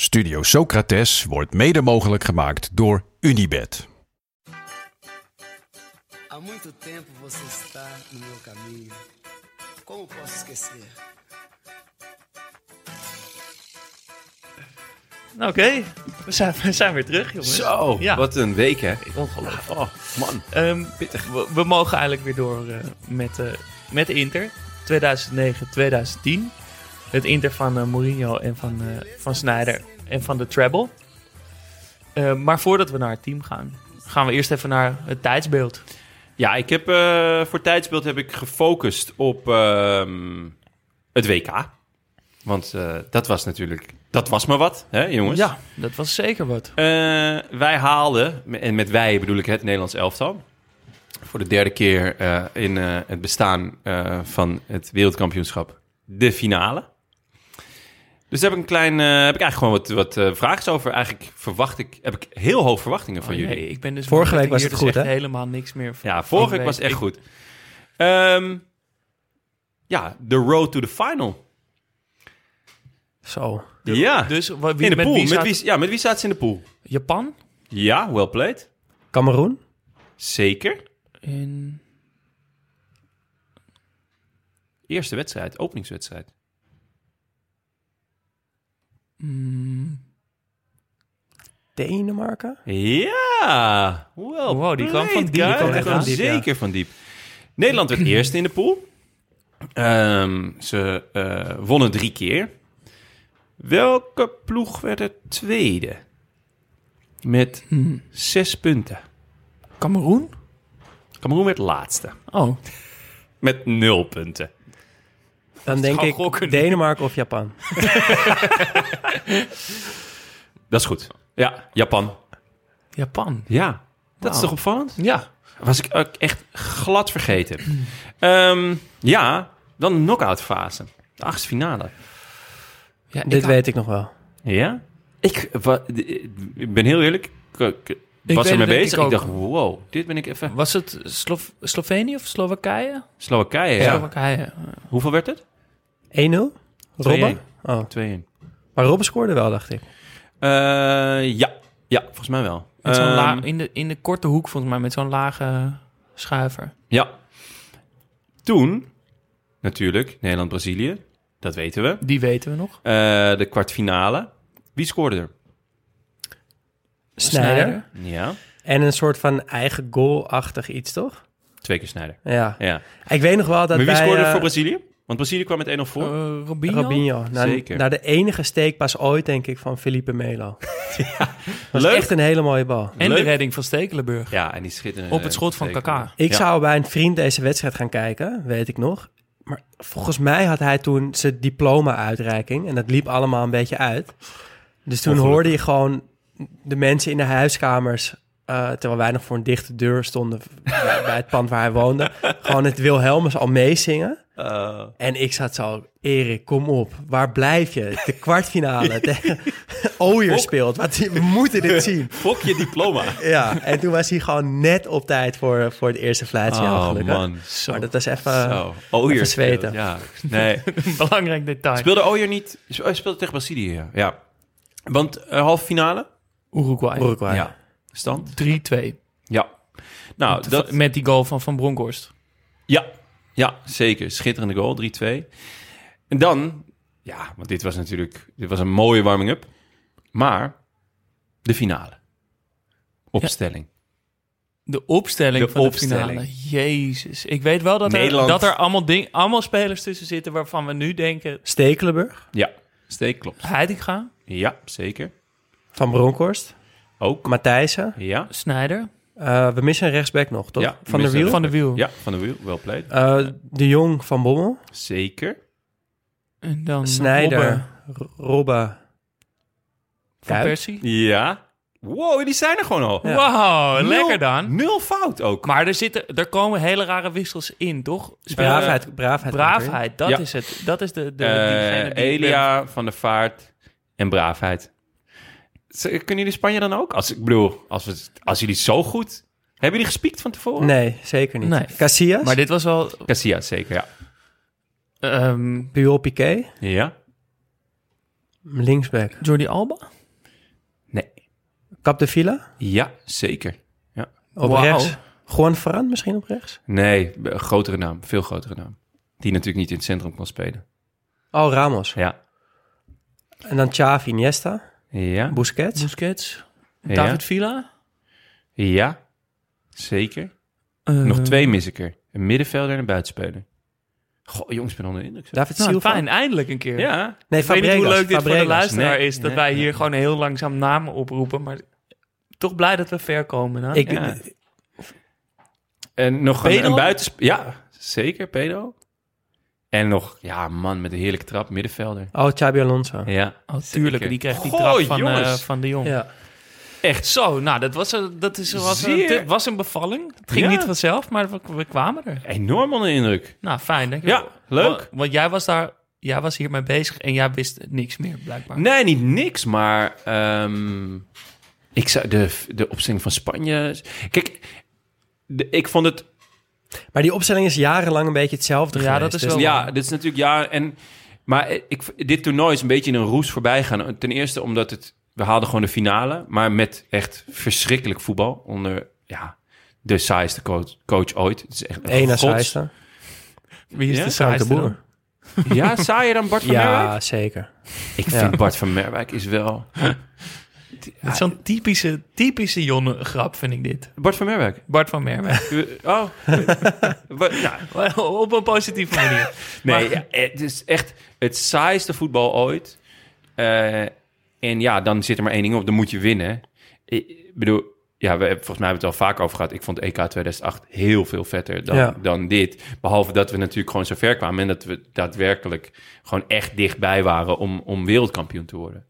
Studio Socrates wordt mede mogelijk gemaakt door Unibed. Há muito tempo você está no meu caminho. Como posso esquecer? Oké, we, zijn, we zijn weer terug, jongens. Zo, Ja. wat een week hè. Ongelooflijk. Oh, man. Ehm, we, we mogen eigenlijk weer door eh, met, eh, met de Inter. 2009-2010. Het Inter van eh, Mourinho en van, eh van Snyder en van de treble. Eh, maar voordat we naar het team gaan, gaan we eerst even naar het tijdsbeeld. Ja, ik heb eh, voor tijdsbeeld heb ik gefocust op ehm, het WK. Want dat was natuurlijk, dat was maar wat, hè jongens. Ja, dat was zeker wat. Wij haalden, en met wij bedoel ik het Nederlands elftal, voor de derde keer in het bestaan van het wereldkampioenschap de finale. Dus daar heb ik een klein, eh, heb ik eigenlijk gewoon wat, wat eh, vragen over. Eigenlijk verwacht ik, heb ik heel hoog verwachtingen van Oh, jullie. nee, ik ben dus Vorige week was het dus goed, echt hè? helemaal niks meer van. Ja, vorige week was het echt Ik- goed. Ehm, ja, the road to the final. Zo. ja, Dus wat, wie, in de met pool. wie met, staat- wie, ja, met wie staat ze in de pool? Japan? Ja, well played. Cameroen? Zeker. In... Eerste wedstrijd, openingswedstrijd. Mm, Denemarken? Ja, well Wow, die kwam van diep, die guys. kwam Die echt kwam van diep, ja. zeker van diep. Nederland werd eerste in de pool. Ehm, ze eh, wonnen drie keer. Welke ploeg werd er tweede? Met Hmm. zes punten. Cameroen? Cameroen werd laatste. Oh, Met nul punten. Dan denk ik gokken. Denemarken of Japan. Dat is goed. Ja, Japan. Japan. Ja, dat is toch opvallend? Ja. Was ik ook echt glad vergeten. Ehm, ja, dan de knock-out fase. De achtste finale. ja Dit ik, weet ik nog wel. Ja? Ik, ben heel eerlijk. Ik, ik was het, ik bezig. Ik, dacht, wow, dit ben ik even... Was het Slo Slovenië of Slowakije? Slowakije, ja. Slowakije. Hoeveel werd het? 1-0? Robben? Oh. 2-1. Maar Robben scoorde wel, dacht ik. Eh, ja. ja, volgens mij wel. Met zo'n Ehm, la- in, de, in de korte hoek volgens mij, met zo'n lage schuiver. Ja. Toen, natuurlijk, Nederland-Brazilië. Dat weten we. Die weten we nog. Eh, de kwartfinale. Wie scoorde er? Snijder. Ja, En een soort van eigen goal-achtig iets, toch? twee keer Snijder. Ja. Ja. Ik weet nog wel dat Maar wie bij, scoorde er eh, voor Brazilië? Want Brazilië kwam met 1-0 voor. Uh, Robinho? Robinho. Naar, Zeker. naar de enige steekpas ooit, denk ik, van Felipe Melo. was Leuk. echt een hele mooie bal. En Leuk. de redding van Stekelenburg. Ja, en die schitterde... Op het schot van Kaká. Ik Ja. zou bij een vriend deze wedstrijd gaan kijken, weet ik nog. Maar volgens mij had hij toen zijn diploma-uitreiking. En dat liep allemaal een beetje uit. Dus toen hoorde je gewoon de mensen in de huiskamers... eh, terwijl wij nog voor een dichte deur stonden bij, bij het pand waar hij woonde... gewoon het Wilhelmus al meezingen. Eh, En ik zat zo, Erik, kom op. Waar blijf je? De kwartfinale tegen Ooyer speelt. Wat, we moeten dit zien. Fok je diploma. Ja, en toen was hij gewoon net op tijd voor, voor het eerste fluitsignaal, oh gelukkig. man. Zo. Maar dat was even... Zo. Ooyer even zweten. Ja, nee. Belangrijk detail. Speelde Ooyer niet... Hij speelde tegen Brazilië, ja. ja. Want eh, halve finale? Uruguay. Uruguay. Ja. Stand? 3-2. Ja. Nou, dat... Met die goal van Van Bronckhorst. Ja, ja, zeker. Schitterende goal, 3-2. En dan, ja, want dit was natuurlijk dit was een mooie warming-up. Maar de finale. opstelling. De opstelling De van opstelling. de finale. Jezus. Ik weet wel dat er, dat er allemaal, ding, allemaal spelers tussen zitten waarvan we nu denken... Stekelenburg, Ja, steek klopt. Heitinga, Ja, zeker. Van Bronckhorst, Ook. Matthijssen. Ja. Snijder, Eh, we missen een rechtsback nog, toch? Ja, van der missen- Wiel. Van de Wiel. Ja, van de wiel. Wel played. Eh, de Jong van Bommel. Zeker. En dan Snijder, Robben R- Robbe. van Kuip. Persie. Ja. Wow, die zijn er gewoon al. Ja. Wow, Nul- lekker dan. Nul fout ook. Maar er, zitten, er komen hele rare wissels in, toch? Spelen- Braafheid, braafheid. dat Ja. is het. Dat is de, de diegene die ik ben- Elia, Van der Vaart en Braafheid. Kunnen jullie Spanje dan ook? Als, ik bedoel, als, we, als jullie zo goed... Hebben jullie gespiekt van tevoren? Nee, zeker niet. Nee. Casillas, Maar dit was wel... Casillas, zeker, ja. ehm Puyol Piqué, Ja? linksback. Jordi Alba? Nee. Cap de Villa, Ja, zeker. op Wauw. rechts. Juan Ferran misschien op rechts? Nee, een grotere naam. Veel grotere naam. Die natuurlijk niet in het centrum kan spelen. Oh, Ramos. Ja. En dan Xavi, Iniesta, Ja. Busquets. Busquets? Ja. David Villa? Ja. Zeker. Eh, Nog twee mis ik er. Een middenvelder en een buitenspeler. Goh, jongens, ik ben onder de indruk. zeg. David Nou, Silva. fijn, eindelijk een keer. Ja. Nee, Ik weet niet Fabregas. hoe leuk dit voor de Fabregas. luisteraar Nee, is... dat nee, wij nee. hier gewoon heel langzaam namen oproepen. Maar toch blij dat we ver komen. Hè? Ik, Ja. En nog een, Pedro? een buitens... Ja, zeker, Pedro. En nog, ja, man, met een heerlijke trap, middenvelder. Oh, Xabi Alonso. Ja, Oh, tuurlijk, die kreeg die Goh, trap van, eh, van de Jong. Ja. Echt. Zo, nou, dat was, een- dat is, was, een, was een bevalling. Het ging Ja. niet vanzelf, maar we, we kwamen er. Enorm onder de indruk. Nou, fijn, denk ik. Ja, leuk. Want, want jij was daar, jij was hiermee bezig en jij wist niks meer, blijkbaar. Nee, niet niks, maar ehm, ik zou de, de opstelling van Spanje. Kijk, de, ik vond het. Maar die opstelling is jarenlang een beetje hetzelfde Ja, geweest. dat is dus- wel- Ja, dit is natuurlijk ja. En, maar ik, dit toernooi is een beetje in een roes voorbij gaan. Ten eerste omdat het. We haalden gewoon de finale, maar met echt verschrikkelijk voetbal. Onder ja, de saaiste coach, coach ooit. Het is echt een saaiste. Wie is Ja? de saaiste Boer. dan? Ja, saaier dan Bart van Merwijk? Ja, zeker. Ik Ja. vind Bart van Merwijk is wel... Het is zo'n typische, typische Jonne-grap, vind ik dit. Bart van Merwijk? Bart van Merwijk. Oh. Ja, Op een positieve manier. Nee, Maar- ja, het is echt het saaiste voetbal ooit. Eh, en ja, dan zit er maar één ding op, dan moet je winnen. Ik bedoel, ja, we volgens mij hebben we het al vaak over gehad. Ik vond EK 2008 heel veel vetter dan, Ja. dan dit. Behalve dat we natuurlijk gewoon zo ver kwamen... en dat we daadwerkelijk gewoon echt dichtbij waren om, om wereldkampioen te worden.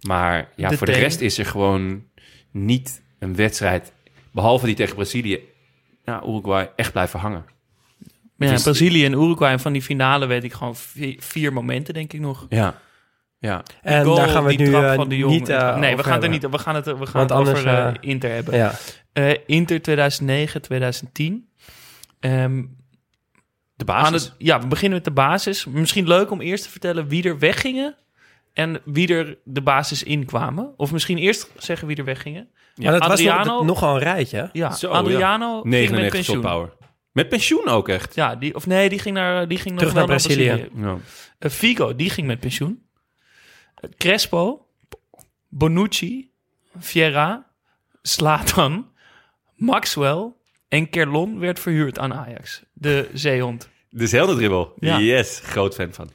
Maar ja, De voor de rest is er gewoon niet een wedstrijd... behalve die tegen Brazilië, nou, Uruguay, echt blijven hangen. Ja, Dus- Brazilië en Uruguay en van die finale weet ik gewoon vier, vier momenten, denk ik nog. Ja, ja. En Goal, daar gaan we het nu trap eh, van de niet uh, Nee, we gaan het er niet. We gaan het, we gaan Want het anders, over Inter hebben. Ja. Eh, Inter 2009, 2010. Ehm, De basis. het, ja, we beginnen met de basis. Misschien leuk om eerst te vertellen wie er weggingen en wie er de basis in kwamen. Of misschien eerst zeggen wie er weggingen. Maar dat Adriano- was nog, nogal een rijtje. Ja, Zo, Adriano ging met 99 pensioen. power. Met pensioen ook echt. Ja, die, of nee, die ging, naar, die ging Terug nog wel naar Brazilië. Ja. Eh, Figo, die ging met pensioen. Crespo, Bonucci, Vieira, Slatan, Maxwell en Kerlon werd verhuurd aan Ajax. De zeehond. De zelfde dribbel. Ja. Yes, groot fan van.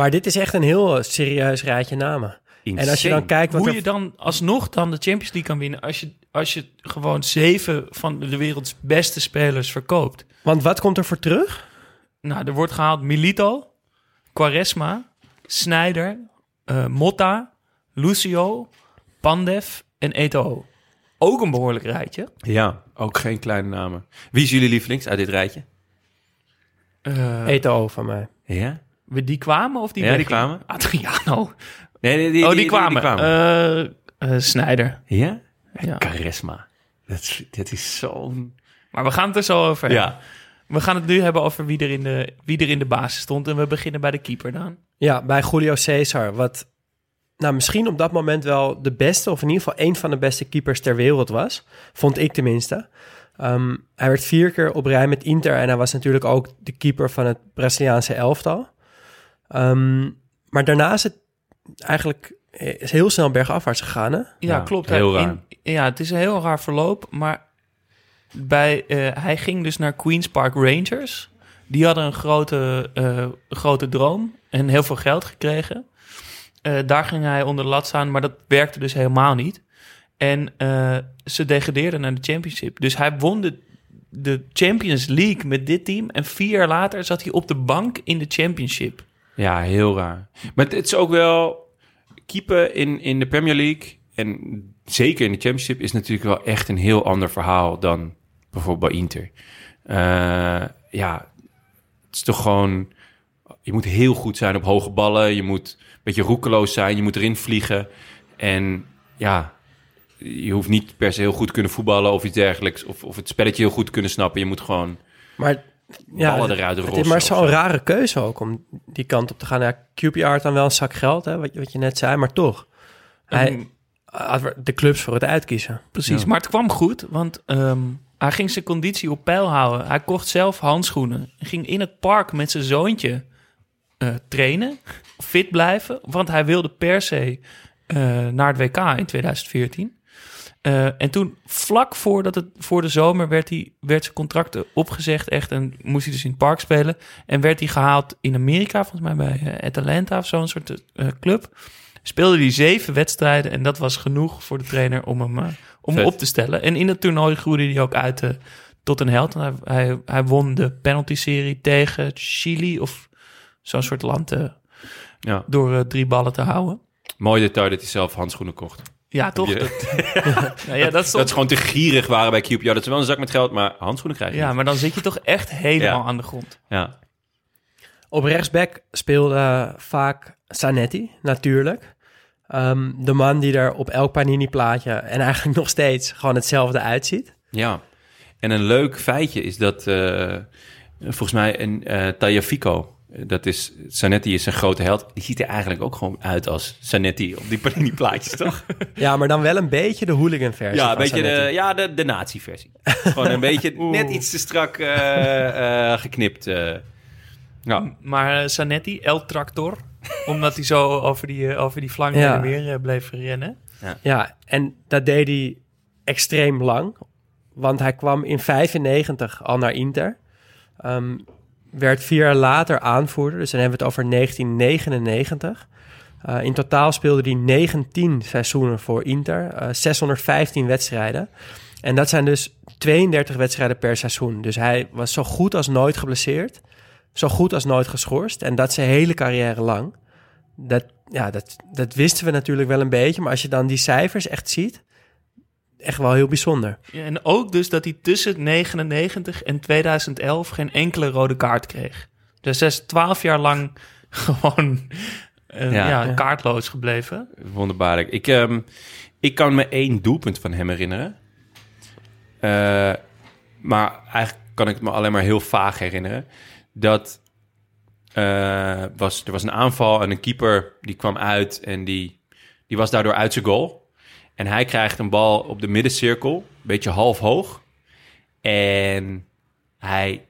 Maar dit is echt een heel eh, serieus rijtje namen. En als je dan kijkt wat Hoe er... je dan alsnog dan de Champions League kan winnen... als je, als je gewoon zeven van de werelds beste spelers verkoopt. Want wat komt er voor terug? Nou, er wordt gehaald Milito, Quaresma, Snyder, eh, Motta, Lucio, Pandev en Eto'o. Ook een behoorlijk rijtje. Ja, ook geen kleine namen. Wie is jullie lievelings uit dit rijtje? Eh, Eto'o van mij. Ja? We die kwamen of die Ja, die weggingen? kwamen. Adriano. Nee, nee, die, oh, die, kwamen. kwamen. Eh, eh, Snyder. ja? Ja. Charisma. Dat is, dat is zo'n... Maar we gaan het er zo over hebben. Ja. We gaan het nu hebben over wie er, in de, wie er in de basis stond. En we beginnen bij de keeper dan. Ja, bij Julio Cesar. Wat nou, misschien op dat moment wel de beste... of in ieder geval een van de beste keepers ter wereld was. Vond ik tenminste. Ehm, hij werd vier keer op rij met Inter... en hij was natuurlijk ook de keeper van het Braziliaanse elftal. Ehm, maar daarna is het eigenlijk is heel snel bergafwaarts gegaan, hè? Ja, Ja, klopt. heel Hij- raar. in- ja, het is een heel raar verloop. Maar bij, eh, hij ging dus naar Queen's Park Rangers. Die hadden een grote, eh, grote droom en heel veel geld gekregen. Eh, daar ging hij onder de lat staan, maar dat werkte dus helemaal niet. En eh, ze degradeerden naar de championship. Dus hij won de, de Champions League met dit team. En vier jaar later zat hij op de bank in de championship. Ja, heel raar. Maar het is ook wel... Keeper in, in de Premier League en zeker in de Championship... is natuurlijk wel echt een heel ander verhaal dan bijvoorbeeld bij Inter. Eh, ja, het is toch gewoon... Je moet heel goed zijn op hoge ballen. Je moet een beetje roekeloos zijn. Je moet erin vliegen. En ja, je hoeft niet per se heel goed kunnen voetballen of iets dergelijks. Of, of het spelletje heel goed kunnen snappen. Je moet gewoon Maar ja, ballen het- eruit het rossen. is maar zo'n zo. rare keuze ook om die kant op te gaan. Ja, QPR had dan wel een zak geld, hè, wat, je- wat je net zei, maar toch. Hij de clubs voor het uitkiezen. Precies, Ja. maar het kwam goed, want ehm, hij ging zijn conditie op peil houden. Hij kocht zelf handschoenen. Ging in het park met zijn zoontje eh, trainen, fit blijven, want hij wilde per se eh, naar het WK in 2014. Eh, en toen, vlak voordat het, voor de zomer, werd, hij, werd zijn contract opgezegd echt en moest hij dus in het park spelen. En werd hij gehaald in Amerika, volgens mij bij eh, Atalanta of zo'n soort eh, club. Speelde hij zeven wedstrijden en dat was genoeg voor de trainer om hem, om hem op te stellen. En in het toernooi groeide hij ook uit tot een held. Hij, hij, hij won de penalty-serie tegen Chili of zo'n soort land Ja. door drie ballen te houden. Mooi detail dat hij zelf handschoenen kocht. Ja, toch? Dat, nou ja, dat ze gewoon te gierig waren bij QPR. Dat ze wel een zak met geld, maar handschoenen krijgen. ja, niet. maar dan zit je toch echt helemaal Ja. aan de grond. ja. Op rechtsback speelde vaak Sanetti, natuurlijk. Ehm, de man die er op elk Panini-plaatje en eigenlijk nog steeds gewoon hetzelfde uitziet. ja. En een leuk feitje is dat eh, volgens mij een uh, Tagliafico, dat is, Sanetti is een grote held. Die ziet er eigenlijk ook gewoon uit als Sanetti op die panini plaatjes, toch? Ja, maar dan wel een beetje de hooligan-versie ja, een beetje de, ja, de, de nazi-versie. gewoon een beetje net iets te strak eh, eh, geknipt. eh. ja. Maar Sanetti, El Tractor, omdat hij zo over die, over die flank Ja. en weer bleef rennen. Ja, en dat deed hij extreem lang. Want hij kwam in 95 al naar Inter. Ehm, werd vier jaar later aanvoerder. Dus dan hebben we het over 1999. Eh, in totaal speelde hij 19 seizoenen voor Inter. eh, 615 wedstrijden. En dat zijn dus 32 wedstrijden per seizoen. Dus hij was zo goed als nooit geblesseerd. Zo goed als nooit geschorst. En dat zijn hele carrière lang. Dat, ja, dat, dat wisten we natuurlijk wel een beetje. Maar als je dan die cijfers echt ziet... Echt wel heel bijzonder. Ja, en ook dus dat hij tussen 99 en 2011 geen enkele rode kaart kreeg. Dus hij is 12 jaar lang gewoon eh, Ja. kaartloos gebleven. Wonderbaarlijk. Ik, ehm, ik kan me één doelpunt van hem herinneren. Eh, maar eigenlijk kan ik het me alleen maar heel vaag herinneren. Dat eh, was, er was een aanval en een keeper die kwam uit en die, die was daardoor uit zijn goal. En hij krijgt een bal op de middencirkel, een beetje half hoog. En hij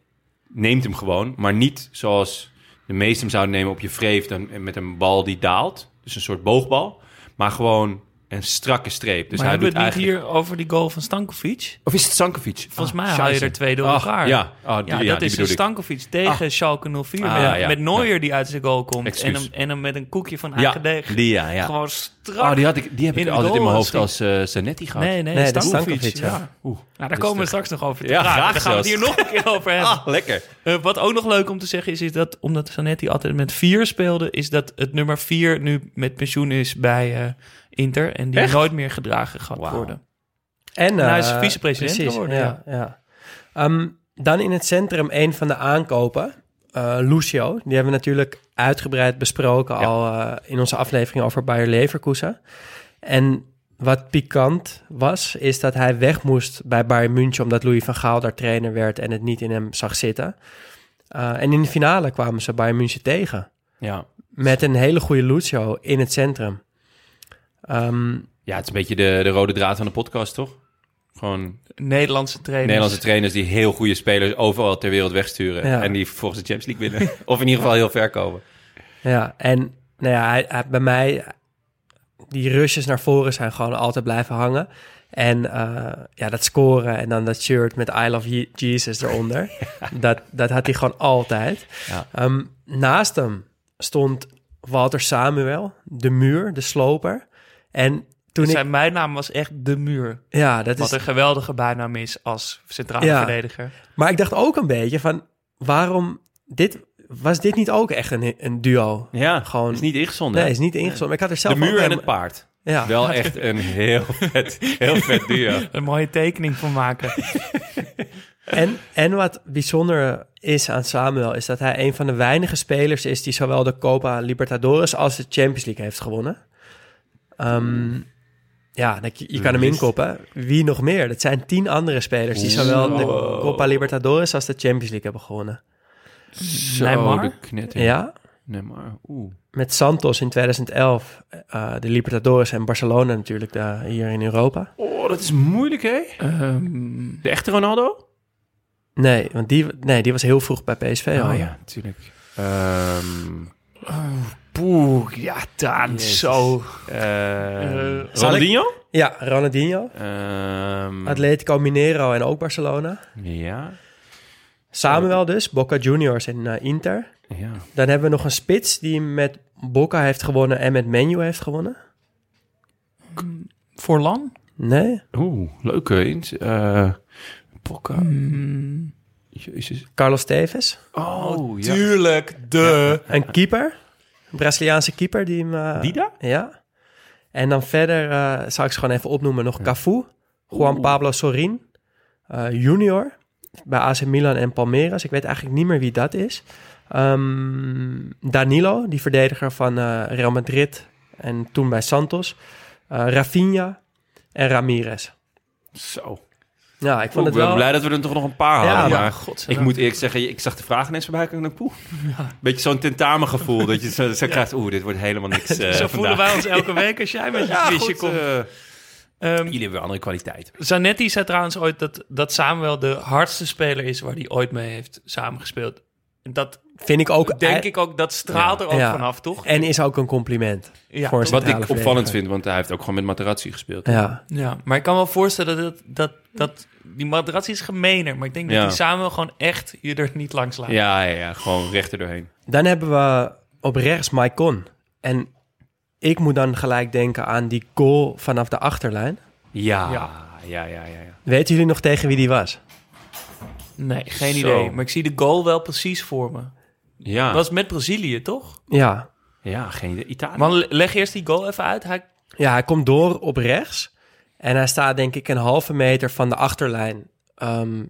neemt hem gewoon, maar niet zoals de meesten hem zouden nemen op je vreef, dan met een bal die daalt. Dus een soort boogbal. Maar gewoon een strakke streep. Dus maar hij hebben doet we het niet eigenlijk... hier over die goal van Stankovic? Of is het Sankovic? Volgens Ah, mij haal je er twee door Ah, elkaar. Ja, ah, die, Ja, ja, dat is ik. Stankovic tegen Schalke 04. Ah, met, ja. met Neuer die uit zijn goal komt. En hem, en hem met een koekje van deeg. die, ja, ja. Gewoon strak. Oh, die, had ik, die heb ik altijd in mijn hoofd als eh Zanetti gehad. Nee, nee, Nee, dat is Stankovic. Stankovic, ja. Oeh, Nou, daar dus komen we de- straks nog over te Ja, praten. Daar gaan we het hier nog een keer over hebben. Ah, lekker. Eh, wat ook nog leuk om te zeggen is, is dat omdat Zanetti altijd met vier speelde, is dat het nummer vier nu met pensioen is bij eh, Inter en die Echt? nooit meer gedragen gaat worden. En, hij eh, is vicepresident precies, geworden, Ja, ja. Ehm, dan in het centrum een van de aankopen. eh, Lucio. Die hebben we natuurlijk uitgebreid besproken Ja. al eh, in onze aflevering over Bayer Leverkusen. En wat pikant was, is dat hij weg moest bij Bayern München... omdat Louis van Gaal daar trainer werd en het niet in hem zag zitten. Eh, en in de finale kwamen ze Bayern München tegen. Ja. Met een hele goede Lucio in het centrum. Ehm, ja, het is een beetje de, de rode draad van de podcast, toch? Gewoon Nederlandse trainers. Nederlandse trainers die heel goede spelers overal ter wereld wegsturen. Ja. En die vervolgens de Champions League winnen. of in ieder geval heel ver komen. Ja, en nou ja, hij, hij- bij mij die rushes naar voren zijn gewoon altijd blijven hangen. En eh, ja, dat scoren en dan dat shirt met I love Je- Jesus eronder. dat, dat had hij gewoon altijd. Ja. Ehm, naast hem stond Walter Samuel, de muur, de sloper. En toen ik... Zijn bijnaam was echt De Muur. Ja, dat Wat is... een geweldige bijnaam is als centrale Ja. verdediger. Maar ik dacht ook een beetje van, waarom... Dit, was dit niet ook echt een, een duo? Ja, Gewoon- is niet ingezonden. Nee, is niet ingezonden. Maar ik had er zelf de muur ook en het paard. Ja. Wel echt een heel vet, heel vet duo. Een mooie tekening van maken. En, en wat bijzonder is aan Samuel, is dat hij een van de weinige spelers is die zowel de Copa Libertadores als de Champions League heeft gewonnen. Ehm, ja, je, je kan hem Wist. inkoppen. Wie nog meer? Dat zijn tien andere spelers die zowel de. Copa Libertadores als de Champions League hebben gewonnen. Zo, Neymar? de knetter. Ja, Neymar. Oeh. met Santos in 2011, eh, de Libertadores en Barcelona natuurlijk daar, hier in Europa. Oh, dat is moeilijk, hè? Ehm, De echte Ronaldo? Nee, want die, nee, die was heel vroeg bij PSV al. Oh ja, natuurlijk. Ehm Poeh, ja, Jezus. zo. eh Eh, Ronaldinho? Ja, Ronaldinho, Ehm, Atletico Mineiro en ook Barcelona. ja, Samuel dus, Boca Juniors en eh, Inter. ja. Dan hebben we nog een spits die met Boca heeft gewonnen en met Menu heeft gewonnen. Voor lang? Nee, Oeh, leuke ins. eh Pokka. Hmm. Jezus. Carlos Tevez. Oh, ja. Tuurlijk, de. Een keeper, Braziliaanse keeper die hem... eh, Dida? Ja. En dan verder, eh zal ik ze gewoon even opnoemen, nog Cafu, Juan Pablo Sorin, eh, junior bij AC Milan en Palmeiras. Ik weet eigenlijk niet meer wie dat is. Ehm, Danilo, die verdediger van eh, Real Madrid en toen bij Santos. Eh Rafinha en Ramirez. Zo. Ja, ik vond het ben wel... blij dat we er toch nog een paar Ja, hadden. maar- ik moet eerlijk zeggen, ik zag de vragen ineens voorbij komen en ik dacht, poeh. Beetje zo'n tentamengevoel. dat je zo, zo krijgt, oeh, dit wordt helemaal niks eh Zo voelen wij ons elke week als jij met je quizje goed. komt. Ehm, jullie hebben andere kwaliteit. Zanetti zei trouwens ooit dat, dat Samuel de hardste speler is waar hij ooit mee heeft samengespeeld. En dat Vind ik ook... denk ik ook, dat straalt er ook Ja. vanaf, toch? En is ook een compliment. Ja, voor? Wat ik opvallend vind, want hij heeft ook gewoon met Materazzi gespeeld. Ja. ja, maar ik kan wel voorstellen dat, dat, dat die Materazzi is gemener. Maar ik denk Ja. dat die Samuel gewoon echt je er niet langs laat. Ja, ja, ja, gewoon recht er doorheen. Dan hebben we op rechts Maicon. En ik moet dan gelijk denken aan die goal vanaf de achterlijn. Ja, Ja. ja, ja, ja. ja. Weten jullie nog tegen wie die was? Nee, geen Zo. idee. Maar ik zie de goal wel precies voor me. Ja, Dat was met Brazilië, toch? Ja. ja geen idee. Italië. Man, le- leg eerst die goal even uit. Hij, Ja, hij komt door op rechts. En hij staat denk ik een halve meter van de achterlijn. Ehm,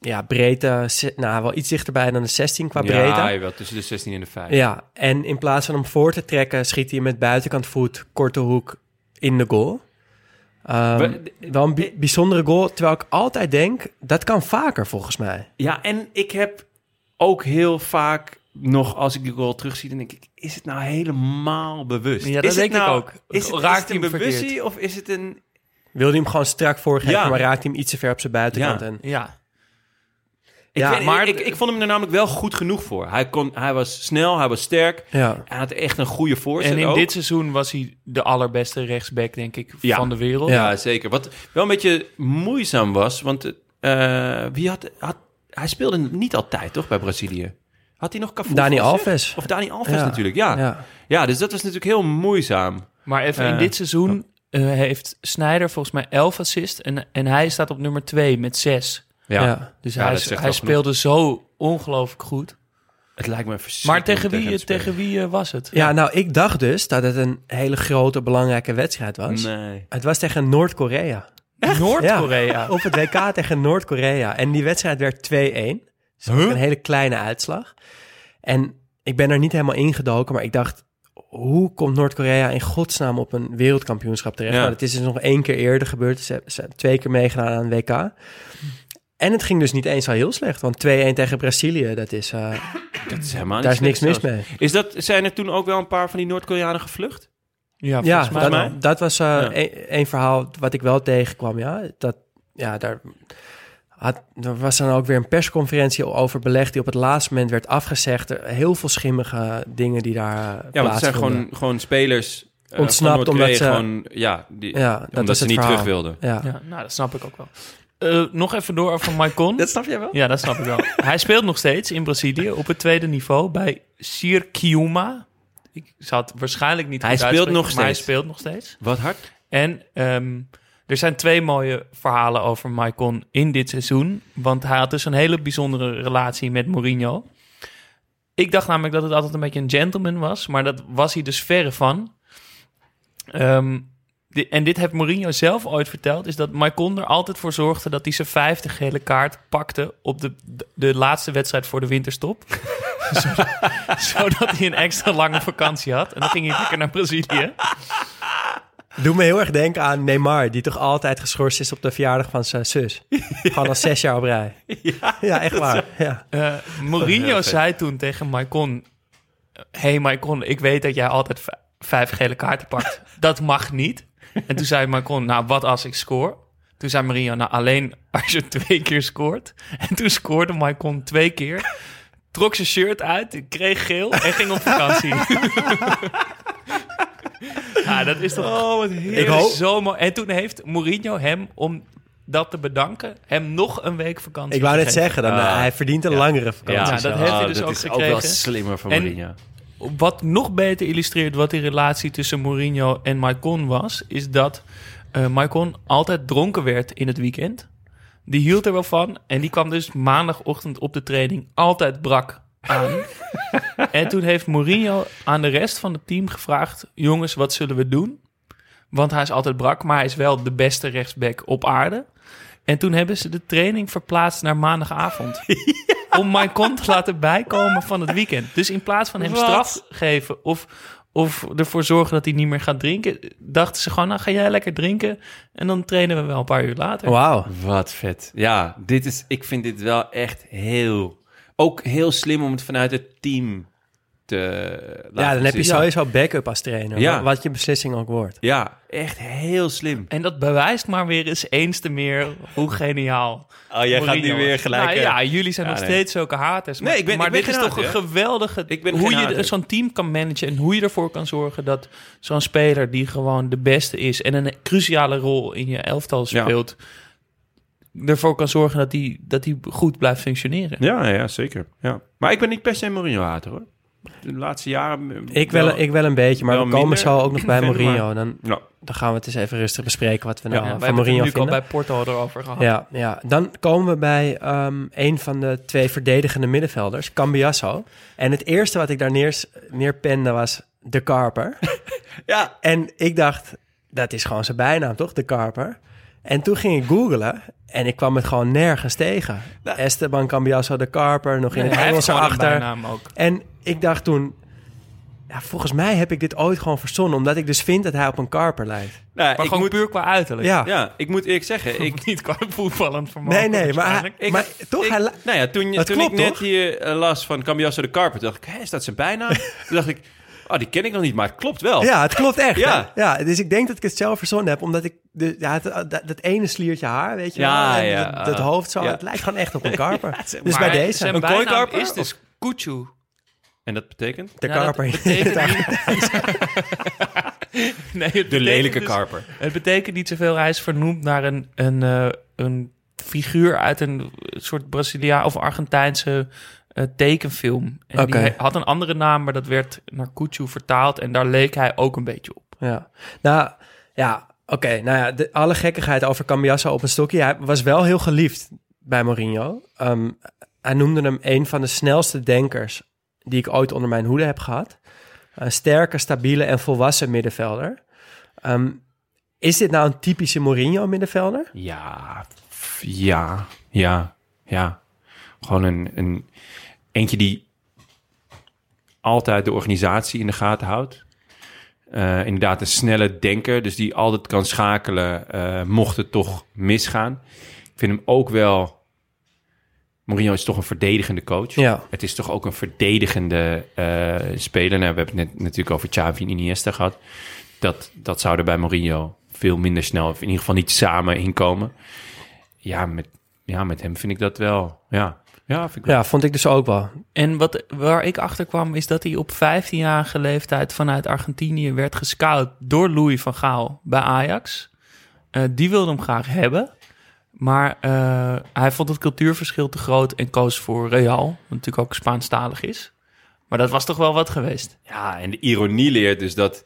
ja, breedte, nou wel iets dichterbij dan de 16 qua breedte. Ja, wel tussen de 16 en de 5. Ja, en in plaats van hem voor te trekken, schiet hij met buitenkant voet, korte hoek in de goal. Ehm, We- wel een bi- bijzondere goal, terwijl ik altijd denk, dat kan vaker volgens mij. Ja, en ik heb ook heel vaak nog, als ik die goal terugzie, dan denk ik, is het nou helemaal bewust? Ja, dat is het denk ik nou, ook. Is het, Raakt is het een bewustie of is het een... Wilde hij hem gewoon strak voorgeven, Ja. maar raakt hij hem iets te ver op zijn buitenkant. Ja. En, ja. Ik, Ja, weet- maar- ik, ik, ik vond hem er namelijk wel goed genoeg voor. Hij, kon, hij was snel, hij was sterk. ja. Hij had echt een goede voorzet En in ook. dit seizoen was hij de allerbeste rechtsback, denk ik, Ja. van de wereld. Ja, zeker. Wat wel een beetje moeizaam was, want eh, wie had, had... Hij speelde niet altijd, toch, bij Brazilië? Had hij nog Cafu Dani? Alves. Of Dani Alves Ja. natuurlijk, ja. ja. Ja. dus dat was natuurlijk heel moeizaam. Maar even in dit seizoen eh, heeft Snyder volgens mij 11 assists en, en hij staat op nummer 2 met 6. Ja. Ja. Dus Ja, hij, hij speelde zo ongelooflijk goed. Het lijkt me Maar tegen wie, tegen wie eh, was het? Ja, nou, ik dacht dus dat het een hele grote, belangrijke wedstrijd was. Nee. Het was tegen Noord-Korea. Noord-Korea. Op het WK tegen Noord-Korea. En die wedstrijd werd 2-1. Dus een hele kleine uitslag. En ik ben er niet helemaal ingedoken, maar ik dacht... Hoe komt Noord-Korea in godsnaam op een wereldkampioenschap terecht? Ja. Nou, dat is dus nog één keer eerder gebeurd. Ze ze hebben twee keer meegedaan aan WK. En het ging dus niet eens al heel slecht. Want 2-1 tegen Brazilië, dat is, eh, Dat is helemaal daar is niks mis zelfs. mee. Is dat, zijn er toen ook wel een paar van die Noord-Koreanen gevlucht? Ja, Ja, mij dat, was eh, Ja. een, een verhaal wat ik wel tegenkwam. Ja, dat, ja daar, had, er was dan ook weer een persconferentie over beleg die op het laatste moment werd afgezegd. Er- Heel veel schimmige dingen die daar Ja, want het zijn gewoon, gewoon spelers eh, Ontsnapt omdat ze- gewoon, ja, die, Ja, dat omdat is ze niet verhaal. terug wilden. Ja. Ja, nou, dat snap ik ook wel. Eh, nog even door over Maicon. Dat snap jij wel? Ja, dat snap ik wel. Hij speelt nog steeds in Brazilië op het tweede niveau bij Cirquiuma. Ik het waarschijnlijk niet Hij speelt nog maar hij steeds. speelt nog steeds. Wat hard? En ehm, er zijn twee mooie verhalen over Maicon in dit seizoen. Want hij had dus een hele bijzondere relatie met Mourinho. Ik dacht namelijk dat het altijd een beetje een gentleman was. Maar dat was hij dus verre van. Ehm, di- en dit heeft Mourinho zelf ooit verteld. Is dat Maicon er altijd voor zorgde dat hij zijn vijfde gele kaart pakte... op de, de, de laatste wedstrijd voor de winterstop. zodat, zodat hij een extra lange vakantie had. En dan ging hij lekker naar Brazilië. Doe me heel erg denken aan Neymar, die toch altijd geschorst is op de verjaardag van zijn zus. Gewoon al zes jaar op rij. Ja, echt waar. Ja. Eh, Mourinho zei toen tegen Maicon... hey Maicon, ik weet dat jij altijd vijf gele kaarten pakt. Dat mag niet. En toen zei Maicon, nou, wat als ik score? Toen zei Mourinho, nou, alleen als je twee keer scoort. En toen scoorde Maicon twee keer. Trok zijn shirt uit, kreeg geel en ging op vakantie. ja, dat is toch Oh, wat hoop- zo mooi. En toen heeft Mourinho hem, om dat te bedanken, hem nog een week vakantie Ik wou net zeggen, dan, hij verdient een Ja. langere vakantie. Ja, dat heeft hij Ah, dus dat ook is ook wel gekregen. slimmer van Mourinho. Wat nog beter illustreert wat die relatie tussen Mourinho en Maicon was, is dat eh Maicon altijd dronken werd in het weekend. Die hield er wel van en die kwam dus maandagochtend op de training altijd brak aan. en toen heeft Mourinho aan de rest van het team gevraagd: jongens, wat zullen we doen? Want hij is altijd brak, maar hij is wel de beste rechtsback op aarde. En toen hebben ze de training verplaatst naar maandagavond. Om Maicon te laten bijkomen van het weekend. Dus in plaats van hem Wat? straf geven of, of ervoor zorgen dat hij niet meer gaat drinken... dachten ze gewoon, nou ga jij lekker drinken... en dan trainen we wel een paar uur later. Wauw. Wat vet. Ja, dit is, ik vind dit wel echt heel... Ook heel slim om het vanuit het team te laten Ja, dan heb je sowieso backup als trainer. Ja. Wat je beslissing ook wordt. Ja, echt heel slim. En dat bewijst maar weer eens eens te meer hoe geniaal Oh, jij Mourinho is. Nou ja, jullie zijn Ja, nog nee. steeds zulke haters. Maar, Nee, ik ben- maar ik ben dit is toch een hater, geweldige... Ik ben hoe je hater. zo'n team kan managen en hoe je ervoor kan zorgen dat zo'n speler die gewoon de beste is en een cruciale rol in je elftal Ja. speelt, ervoor kan zorgen dat hij dat die goed blijft functioneren. Ja, ja, zeker. Ja. Maar ik ben niet per se Mourinho-hater, hoor. De laatste jaren... Ik wel, ik wel een beetje, maar wel we komen minder. zo ook nog bij Mourinho. Dan, Ja. dan gaan we het eens even rustig bespreken wat we nou Ja, eh, wij van hebben het Mourinho nu al vinden. bij Porto erover gehad. Ja, ja, dan komen we bij ehm, een van de twee verdedigende middenvelders, Cambiasso. En het eerste wat ik daar neer, neerpende was de Karper. Ja. En ik dacht, dat is gewoon zijn bijnaam, toch? De Karper. En toen ging ik googlen en ik kwam het gewoon nergens tegen. Esteban Cambiasso de Karper, nog in Nee, het hij heeft Engels ook. En ik dacht toen, ja, volgens mij heb ik dit ooit gewoon verzonnen, omdat ik dus vind dat hij op een Karper lijkt. Nou, Maar ik gewoon moet, puur qua uiterlijk. Ja, Ja, ik moet eerlijk zeggen... Ik, Niet qua voetballend vermogen. nee, nee, maar, hij, waarschijnlijk. maar toch, ik- hij, nou ja, toen, toen klopt, ik net toch? hier eh, las van Cambiasso de Carpet, dacht ik, hé, is dat zijn bijnaam? toen dacht ik, oh, die ken ik nog niet, maar het klopt wel. Ja, het klopt echt. Ja. Dus ik denk dat ik het zelf verzonnen heb, omdat ik de, ja, het- dat, dat ene sliertje haar, weet je Ja, wel, ja, dat, dat hoofd zo, ja. het lijkt gewoon echt op een karper. dus bij deze, Zijn Een kooikarper, is dus Kuchu. En dat betekent? de Nou, dat karper. betekent niet- nee, het De lelijke dus- karper. Het betekent niet zoveel. Hij is vernoemd naar een, een, eh, een figuur uit een soort Braziliaan of Argentijnse eh, tekenfilm. En die had een andere naam, maar dat werd naar Kuchu vertaald. En daar leek hij ook een beetje op. Ja, nou ja, oké. nou ja, de, alle gekkigheid over Cambiasso op een stokje. Hij was wel heel geliefd bij Mourinho. Ehm, hij noemde hem een van de snelste denkers die ik ooit onder mijn hoede heb gehad. Een sterke, stabiele en volwassen middenvelder. Ehm, is dit nou een typische Mourinho middenvelder? Ja, ja, ja, ja. Gewoon een, een eentje die altijd de organisatie in de gaten houdt. Eh, inderdaad, een snelle denker, dus die altijd kan schakelen, eh, mocht het toch misgaan. Ik vind hem ook wel. Mourinho is toch een verdedigende coach. Ja. Het is toch ook een verdedigende eh, speler. Nou, we hebben het net natuurlijk over Xavi en Iniesta gehad. Dat, dat zou er bij Mourinho veel minder snel, of in ieder geval niet samen inkomen. Ja, met, ja, met hem vind ik dat wel. Ja. Ja, vind ik wel. Ja, vond ik dus ook wel. En wat, waar ik achter kwam is dat hij op 15-jarige leeftijd vanuit Argentinië werd gescout door Louis van Gaal bij Ajax. Eh, die wilde hem graag hebben. Maar eh, hij vond het cultuurverschil te groot en koos voor Real. Wat natuurlijk ook Spaanstalig is. Maar dat was toch wel wat geweest. Ja, en de ironie leert dus dat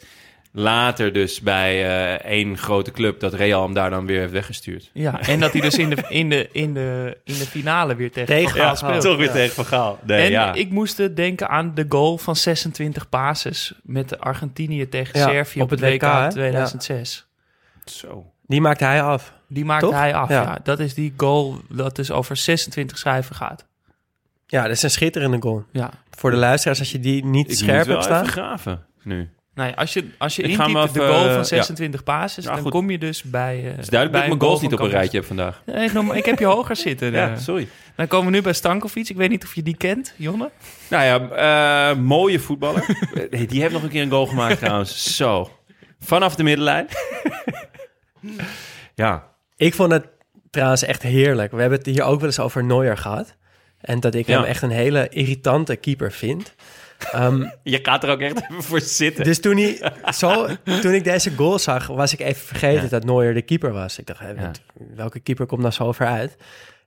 later dus bij eh, één grote club... dat Real hem daar dan weer heeft weggestuurd. Ja, en dat hij dus in de, in de, in de, in de finale weer tegen, Tegen Van Gaal speelt. toch weer tegen Van Gaal. Nee, en ja. ik moest eh, denken aan de goal van 26 passes met de Argentinië tegen Ja, Servië op, op het het WK, WK, hè? 2006. Zo. Die maakte hij af. Die maakte Toch? hij af. Ja. Ja. dat is die goal dat dus over 26 cijfer gaat. Ja, dat is een schitterende goal. Ja. Voor de luisteraars, als je die niet Ik scherp moet wel hebt staan. even graven nu. Nee, als je, als je intypt de even, goal eh, van ja. 26 passes, Ja, dan goed. kom je dus bij... eh Het is duidelijk dat bij ik mijn goal goals niet op een rijtje heb vandaag. Nee, ik heb je hoger zitten. Ja, eh. sorry. Dan komen we nu bij Stankovic. Ik weet niet of je die kent, Jonne. Nou ja, eh, mooie voetballer. Hey, Die heeft nog een keer een goal gemaakt trouwens. Zo. Vanaf de middenlijn. ja. Ik vond het trouwens echt heerlijk. We hebben het hier ook wel eens over Neuer gehad. En dat ik Ja. hem echt een hele irritante keeper vind. Ehm, Je gaat er ook echt even voor zitten. dus toen, hij, zo, toen ik deze goal zag, was ik even vergeten Ja. dat Neuer de keeper was. Ik dacht, Ja. welke keeper komt nou zo ver uit?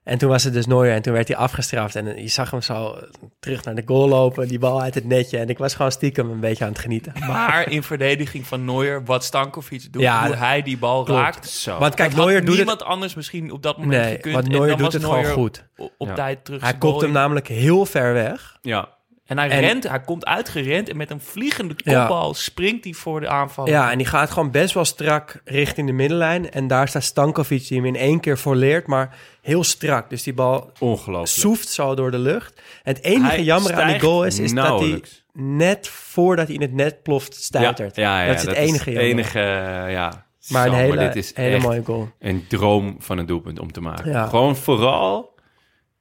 En toen was het dus Neuer en toen werd hij afgestraft. En je zag hem zo terug naar de goal lopen, die bal uit het netje. En ik was gewoon stiekem een beetje aan het genieten. Maar in verdediging van Neuer, wat Stankovic doet, Ja, hoe hij die bal klopt. raakt. Zo. Want kijk, Neuer doet het... niemand anders misschien op dat moment Nee, gekund. want En Neuer doet was het gewoon goed. Op Ja. tijd terug. Hij kopt hem in. namelijk heel ver weg. Ja. En hij En- rent, hij komt uitgerend en met een vliegende Ja. kopbal springt hij voor de aanval. Ja, en die gaat gewoon best wel strak richting de middenlijn. En daar staat Stankovic die hem in één keer volleert, maar heel strak. Dus die bal Ongelooflijk. soeft zo door de lucht. En het enige Hij jammer aan die goal is, is dat hij net voordat hij in het net ploft stuitert. Ja, ja, ja, dat is het enige het jammer. enige, ja. Maar een hele, dit is hele mooie goal. een droom van een doelpunt om te maken. Ja. Gewoon vooral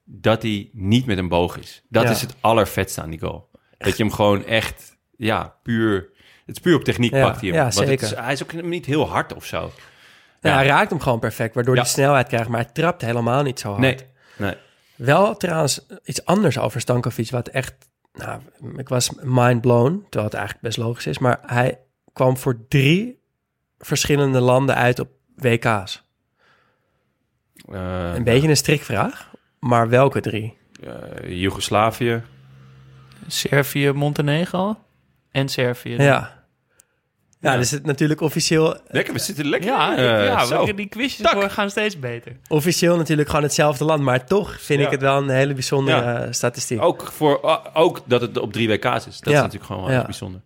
dat hij niet met een boog is. Dat Ja. is het allervetste aan die goal. Dat je hem gewoon echt, ja, puur... Het is puur op techniek Ja, pakt hij hem. ja, het zeker. is- hij is ook niet heel hard of zo. Ja, Ja. hij raakt hem gewoon perfect, waardoor hij snelheid krijgt. Maar hij trapt helemaal niet zo hard. Nee, nee. Wel trouwens iets anders over Stankovic, wat echt... Nou, ik was mind blown, terwijl het eigenlijk best logisch is. Maar hij kwam voor drie verschillende landen uit op WK's. Eh, Een beetje een strikvraag, maar welke drie? eh, Joegoslavië. Servië, Montenegro en Servië. Ja. Ja, Ja. dus het natuurlijk officieel, Lekker, we zitten lekker. Ja, eh, ja zo. we- die quizjes gaan steeds beter. officieel natuurlijk gewoon hetzelfde land. Maar toch vind Ja. ik het wel een hele bijzondere Ja. eh, statistiek. Ook, voor, ook dat het op drie WK's is. Dat is Ja. natuurlijk gewoon wel Ja. bijzonder.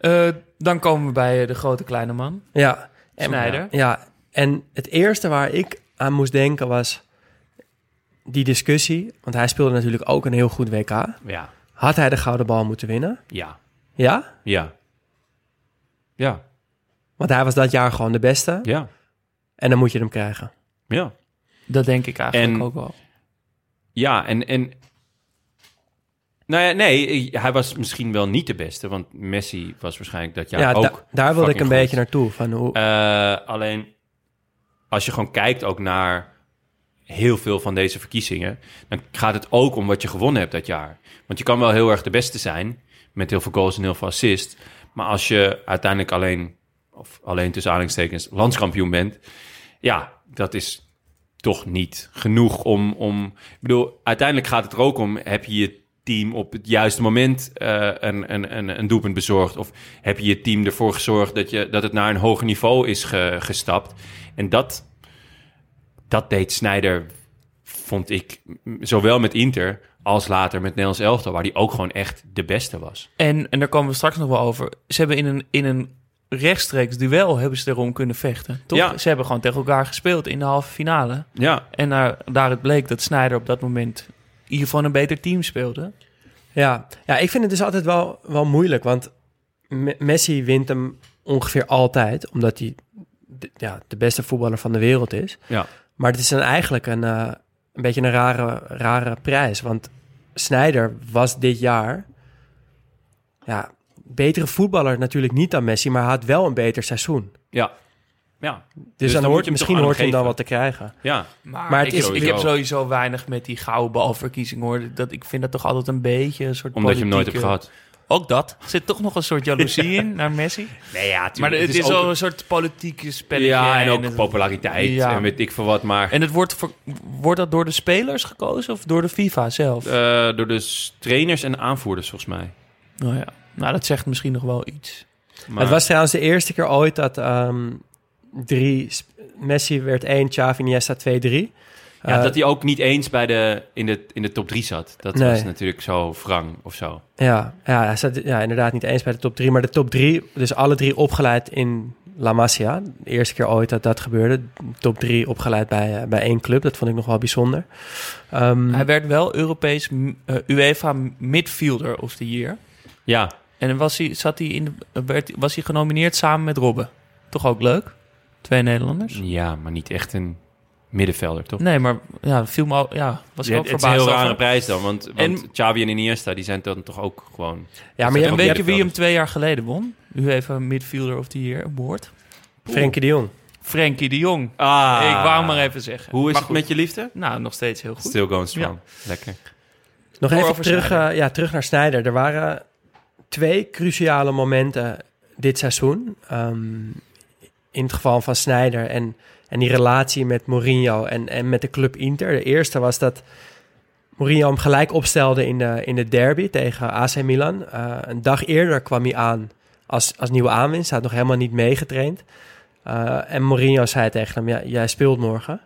Eh, dan komen we bij eh, de grote kleine man, Ja. En, Sneijder. Ja, en het eerste waar ik aan moest denken was die discussie. Want hij speelde natuurlijk ook een heel goed WK. Ja, Had hij de gouden bal moeten winnen? ja, Ja? ja. Ja, Want hij was dat jaar gewoon de beste. ja, En dan moet je hem krijgen. ja. Dat denk ik eigenlijk En- ook wel. Ja, en, en... Nou ja, nee, hij was misschien wel niet de beste, want Messi was waarschijnlijk dat jaar Ja, ook da- daar wilde ik een beetje naartoe. Van hoe, Eh, alleen, als je gewoon kijkt ook naar heel veel van deze verkiezingen, dan gaat het ook om wat je gewonnen hebt dat jaar. Want je kan wel heel erg de beste zijn, met heel veel goals en heel veel assists, maar als je uiteindelijk alleen, of alleen tussen aanhalingstekens, landskampioen bent, ja, dat is toch niet genoeg om, om... Ik bedoel, uiteindelijk gaat het er ook om, heb je je team op het juiste moment eh, een, een, een, een doelpunt bezorgd? Of heb je je team ervoor gezorgd dat, je, dat het naar een hoger niveau is ge- gestapt? En dat, dat deed Snyder, vond ik, zowel met Inter als later met Nederlands Elftal, waar die ook gewoon echt de beste was. En, en daar komen we straks nog wel over. Ze hebben in een, in een rechtstreeks duel hebben ze erom kunnen vechten. Toch? Ja. Ze hebben gewoon tegen elkaar gespeeld in de halve finale. Ja, En daar, daaruit bleek dat Snyder op dat moment in ieder geval een beter team speelde. ja. ja, ik vind het dus altijd wel, wel moeilijk. Want Me- Messi wint hem ongeveer altijd. Omdat hij de, ja, de beste voetballer van de wereld is. ja. Maar het is dan eigenlijk een, eh, een beetje een rare, rare prijs. Want Snyder was dit jaar... Ja, betere voetballer natuurlijk niet dan Messi... maar hij had wel een beter seizoen. Ja. Ja, Dus, Dus dan dan hoort, moet je hem misschien hoort hij hem dan wat te krijgen. ja. Maar, Maar het ik, is- ik heb sowieso. weinig met die gouden balverkiezing hoor. Dat, ik vind dat toch altijd een beetje een soort omdat je hem nooit hebt gehad. Ook dat. Er zit toch nog een soort jaloezie in naar Messi. Nee, ja, Maar het, is, wel een soort politieke spelletje. Ja, en ook het- populariteit Ja. en weet ik veel wat. Maar En het wordt, voor- wordt dat door de spelers gekozen of door de FIFA zelf? eh, door de trainers en aanvoerders volgens mij. nou ja, nou dat zegt misschien nog wel iets. Maar, Het was trouwens de eerste keer ooit dat ehm, drie... Messi werd 1, Xavi, Iniesta 2, 3. Ja, Eh, dat hij ook niet eens bij de, in, de, in de top 3 zat. Dat Nee. was natuurlijk zo wrang of zo. Ja, ja, hij zat ja, inderdaad niet eens bij de top 3. Maar de top 3, dus alle drie opgeleid in La Masia. De eerste keer ooit dat dat gebeurde. Top 3 opgeleid bij, eh, bij één club. Dat vond ik nog wel bijzonder. Ehm, Hij werd wel Europees eh, UEFA Midfielder of the Year. Ja, En was hij, zat hij in de, werd, was hij genomineerd samen met Robben. Toch ook leuk? Twee Nederlanders? ja, maar niet echt een middenvelder, toch? Nee, maar ja, viel me al, ja, was ik Ja, ook het is een verbaasd heel over. rare prijs dan, want, want En- Xavi en Iniesta die zijn dan toch ook gewoon... ja, maar je En hebt, weet je wie hem twee jaar geleden won? U even Midfielder of the Year award. Frenkie de Jong. Frenkie de Jong. Ah, Ik wou maar even zeggen. Hoe is Maar het goed. met je liefde? Nou, nog steeds heel goed. Still going strong. Lekker. Nog even terug, eh, ja, terug naar Snijder. Er waren twee cruciale momenten dit seizoen. Ehm, in het geval van Snijder en, en die relatie met Mourinho en, en met de club Inter. De eerste was dat Mourinho hem gelijk opstelde in de, in de derby tegen AC Milan. Eh, een dag eerder kwam hij aan als, als nieuwe aanwinst. Hij had nog helemaal niet meegetraind. Eh, en Mourinho zei tegen hem, ja, jij speelt morgen.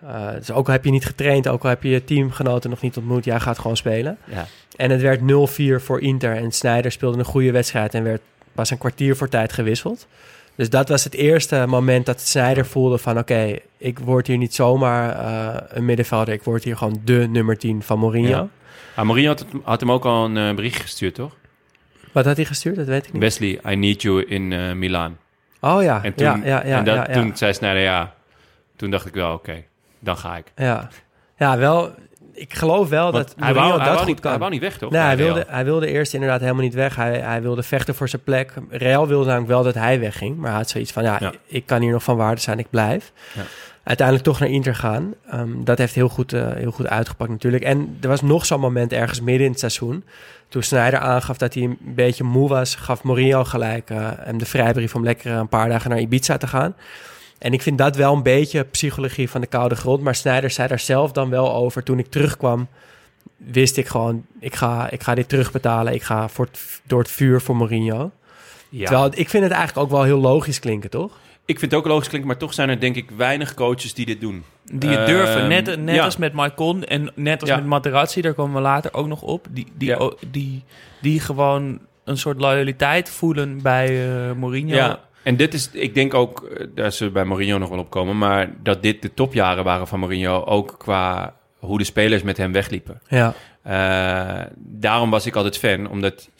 Eh, dus ook al heb je niet getraind, ook al heb je je teamgenoten nog niet ontmoet, jij gaat gewoon spelen. Ja. En het werd 0-4 voor Inter en Sneijder speelde een goede wedstrijd en werd pas een kwartier voor tijd gewisseld. Dus dat was het eerste moment dat Sneijder voelde van oké, ik word hier niet zomaar eh, een middenvelder, ik word hier gewoon de nummer 10 van Mourinho. Ja. Ah, Mourinho had, het- had hem ook al een eh, bericht gestuurd, toch? Wat had hij gestuurd? Dat weet ik niet. Wesley, I need you in eh Milaan. Oh ja, En toen, ja, ja, ja, en dat, ja, ja. toen zei Sneijder ja. Toen dacht ik wel, oké, dan ga ik. ja. Ja, wel, ik geloof wel Want dat hij, wou, hij, dat wou goed niet, kan. hij wou niet weg, toch? Nee, hij wilde, hij wilde eerst inderdaad helemaal niet weg. Hij, hij wilde vechten voor zijn plek. Real wilde namelijk wel dat hij wegging. Maar hij had zoiets van, ja, Ja. ik kan hier nog van waarde zijn, ik blijf. Ja. Uiteindelijk toch naar Inter gaan. Ehm, dat heeft heel goed, eh, heel goed uitgepakt natuurlijk. En er was nog zo'n moment ergens midden in het seizoen. Toen Sneijder aangaf dat hij een beetje moe was... gaf Mourinho gelijk eh, hem de vrijbrief om lekker een paar dagen naar Ibiza te gaan. En ik vind dat wel een beetje psychologie van de koude grond. Maar Sneijder zei daar zelf dan wel over. Toen ik terugkwam, wist ik gewoon... ik ga, ik ga dit terugbetalen. Ik ga voor het, door het vuur voor Mourinho. Ja. Terwijl ik vind het eigenlijk ook wel heel logisch klinken, toch? Ik vind het ook logisch klinken, maar toch zijn er denk ik weinig coaches die dit doen. Die het durven. Ehm, Net, net ja. als met Maicon en net als Ja. met Materazzi, daar komen we later ook nog op. Die, die, die, die gewoon een soort loyaliteit voelen bij eh Mourinho. Ja, en dit is, ik denk ook, eh, daar zullen we bij Mourinho nog wel op komen, maar dat dit de topjaren waren van Mourinho, ook qua hoe de spelers met hem wegliepen. Ja, Eh, daarom was ik altijd fan, omdat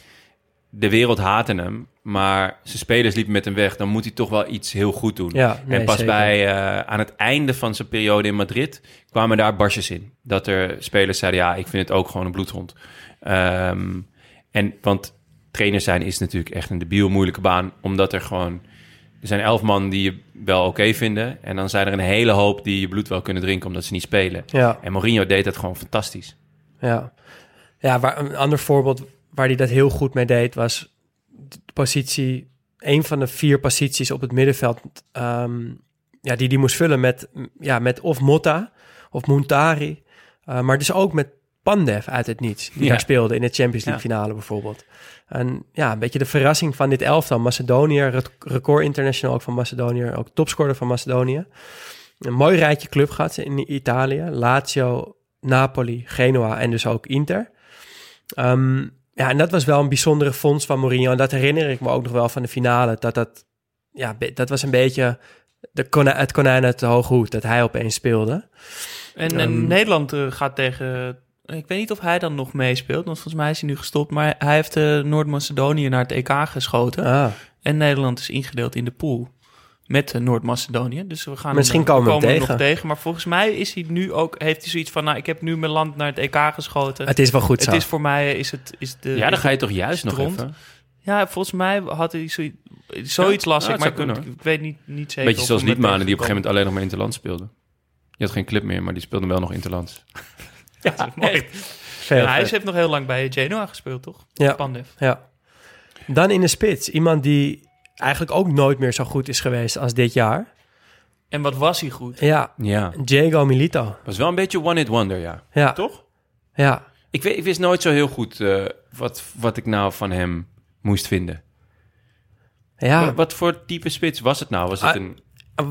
de wereld haatte hem, maar zijn spelers liepen met hem weg. Dan moet hij toch wel iets heel goed doen. ja nee, en pas zeker. bij, eh, aan het einde van zijn periode in Madrid kwamen daar barsjes in. Dat er spelers zeiden, ja, ik vind het ook gewoon een bloedhond. Ehm, en, want trainer zijn is natuurlijk echt een debiel moeilijke baan, omdat er gewoon... Er zijn elf man die je wel oké vinden. En dan zijn er een hele hoop die je bloed wel kunnen drinken omdat ze niet spelen. Ja, En Mourinho deed dat gewoon fantastisch. ja. Ja, waar, een ander voorbeeld waar hij dat heel goed mee deed... was de positie... een van de vier posities op het middenveld... ehm, ja, die die moest vullen met, ja, met of Motta of Montari... eh, maar dus ook met Pandev uit het niets... die Ja. daar speelde in de Champions League finale bijvoorbeeld. En ja, een beetje de verrassing van dit elftal. Macedonië, rec- record international ook van Macedonië... ook topscorer van Macedonië. Een mooi rijtje club gehad in Italië. Lazio, Napoli, Genoa en dus ook Inter. Ehm, ja, en dat was wel een bijzondere fonds van Mourinho. En dat herinner ik me ook nog wel van de finale. Dat, dat, ja, dat was een beetje de kona- het konijn uit de hoge hoed. Dat hij opeens speelde. En, en Ehm, Nederland eh, gaat tegen... Ik weet niet of hij dan nog meespeelt, want volgens mij is hij nu gestopt. Maar hij heeft eh, Noord-Macedonië naar het EK geschoten. Ah, En Nederland is ingedeeld in de pool met eh, Noord-Macedonië. Dus we gaan Misschien hem, komen we hem hem tegen. nog tegen. Maar volgens mij is hij nu ook, heeft hij zoiets van... Nou, ik heb nu mijn land naar het EK geschoten. het is wel goed Het zo. is voor mij is het is de ja, dan ga je toch juist het nog rond? even. Ja, volgens mij had hij zoiets, zoiets las Ja, ik, het maar ik, kunnen, ik weet niet, niet zeker. Beetje of zoals Liedmanen, die op een gegeven moment alleen nog maar Interlands speelde. Je had geen clip meer, maar die speelde wel nog Interlands. Ja, mooi. Veel En hij heeft nog heel lang bij Genoa gespeeld, toch? Ja. Pandev. Ja. Dan in de spits. Iemand die eigenlijk ook nooit meer zo goed is geweest als dit jaar. En wat was hij goed? Ja, Ja. Diego Milito. Was wel een beetje one-hit wonder, ja. Ja, Toch? ja. Ik, weet, ik wist nooit zo heel goed eh, wat, wat ik nou van hem moest vinden. Ja, Wat, wat voor type spits was het nou? Was het Ah, een,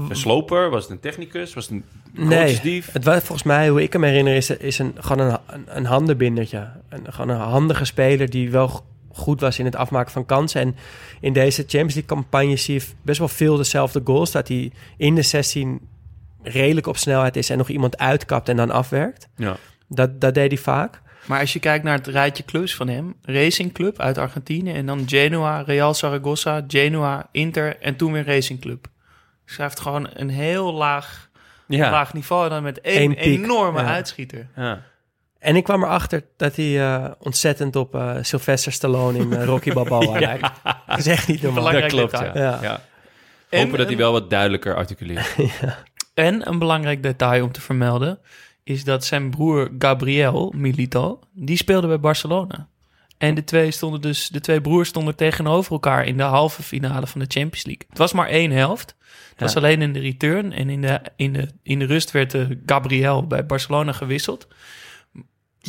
een sloper? Was het een technicus? Was het een nee. Het was volgens mij, hoe ik hem herinner, is, is een, gewoon een, een, een handenbindertje. Een, gewoon een handige speler die wel goed was in het afmaken van kansen. En in deze Champions League campagne zie je best wel veel dezelfde goals. Dat hij in de 16 redelijk op snelheid is en nog iemand uitkapt en dan afwerkt. Ja. Dat, dat deed hij vaak. Maar als je kijkt naar het rijtje clubs van hem, Racing Club uit Argentinië en dan Genoa, Real Zaragoza, Genoa, Inter en toen weer Racing Club. Hij heeft gewoon een heel laag, Ja. laag niveau en dan met één Eén piek, enorme ja. uitschieter. ja. En ik kwam erachter dat hij eh, ontzettend op eh, Sylvester Stallone in eh, Rocky Balboa lijkt. Dat is echt niet normaal. Belangrijk Dat klopt, ja. detail. Ja. ja. En Hopen dat hij een- wel wat duidelijker articuleert. En een belangrijk detail om te vermelden is dat zijn broer Gabriel Milito, die speelde bij Barcelona. En de twee, stonden dus, de twee broers stonden tegenover elkaar in de halve finale van de Champions League. Het was maar één helft. Het was alleen in de return. En in de, in de, in de rust werd eh, Gabriel bij Barcelona gewisseld.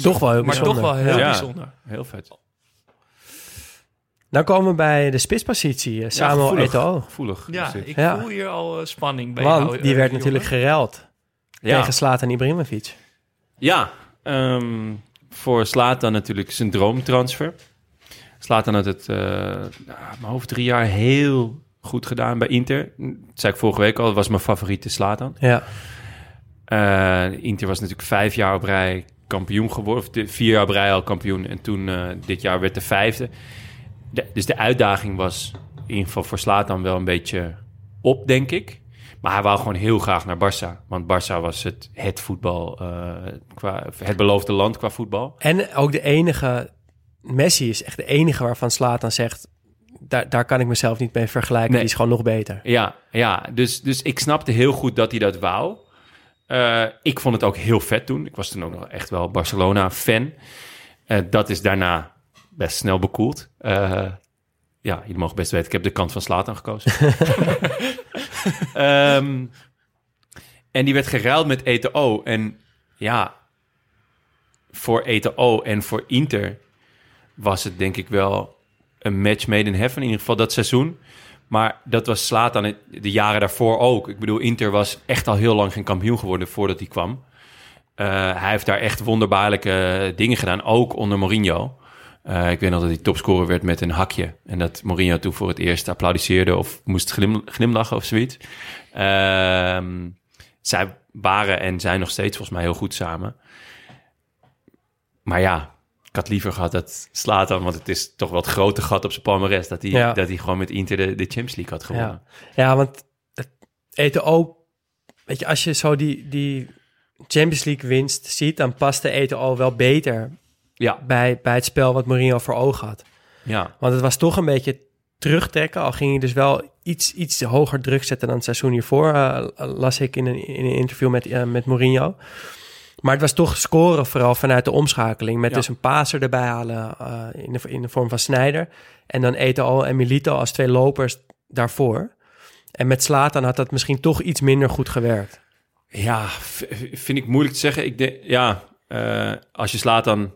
Toch wel heel Maar bijzonder. toch wel heel Ja. bijzonder. Heel vet. Dan komen we bij de spitspositie. eh, Samuel. Eto'o. Gevoelig. Ja, ik Ja. voel hier al eh, spanning bij Want jou, die werd jongen. natuurlijk geruild ja. tegen Zlatan Ibrahimovic. Ja, ehm, voor Slatan natuurlijk zijn droomtransfer. Slatan had het, eh mijn hoofd drie jaar heel goed gedaan bij Inter. Dat zei ik vorige week al, dat was mijn favoriete Slatan. Ja, Eh, Inter was natuurlijk vijf jaar op rij kampioen geworden. Of de, vier jaar op rij al kampioen. En toen eh, dit jaar werd de vijfde. De- dus de uitdaging was in ieder geval voor Slatan wel een beetje op, denk ik. Maar hij wou gewoon heel graag naar Barça. Want Barça was het, het voetbal, eh, qua, het beloofde land qua voetbal. en ook de enige... Messi is echt de enige waarvan Zlatan zegt... Daar, daar kan ik mezelf niet mee vergelijken. Nee. Die is gewoon nog beter. Ja, ja dus, dus ik snapte heel goed dat hij dat wou. Eh, ik vond het ook heel vet toen. Ik was toen ook nog echt wel Barcelona-fan. Eh, dat is daarna best snel bekoeld. Ja, jullie mogen best weten, ik heb de kant van Slatan gekozen. Ehm, en die werd geruild met ETO. En ja, voor ETO en voor Inter was het denk ik wel een match made in heaven. In ieder geval dat seizoen. Maar dat was Slatan het- de jaren daarvoor ook. Ik bedoel, Inter was echt al heel lang geen kampioen geworden voordat hij kwam. Eh, hij heeft daar echt wonderbaarlijke dingen gedaan, ook onder Mourinho. Eh, ik weet nog dat hij topscorer werd met een hakje. En dat Mourinho toen voor het eerst applaudisseerde of moest glim, glimlachen of zoiets. Ehm, zij waren en zijn nog steeds volgens mij heel goed samen. Maar ja, ik had liever gehad dat Slatan, want het is toch wel het grote gat op zijn palmarès, dat hij, Ja. dat hij gewoon met Inter de, de Champions League had gewonnen. Ja, ja want het Eto'o... Weet je, als je zo die, die Champions League winst ziet... dan past de Eto'o wel beter Ja, bij, bij het spel wat Mourinho voor ogen had. ja, Want het was toch een beetje terugtrekken. Al ging hij dus wel iets, iets hoger druk zetten dan het seizoen hiervoor. eh, las ik in een, in een interview met, eh, met Mourinho. Maar het was toch scoren vooral vanuit de omschakeling. Met Ja. dus een paser erbij halen eh, in, de, in de vorm van Snijder. En dan Eto'o en Milito als twee lopers daarvoor. En met Slatan had dat misschien toch iets minder goed gewerkt. ja vind ik moeilijk te zeggen. Ik denk, ja, als je slaat dan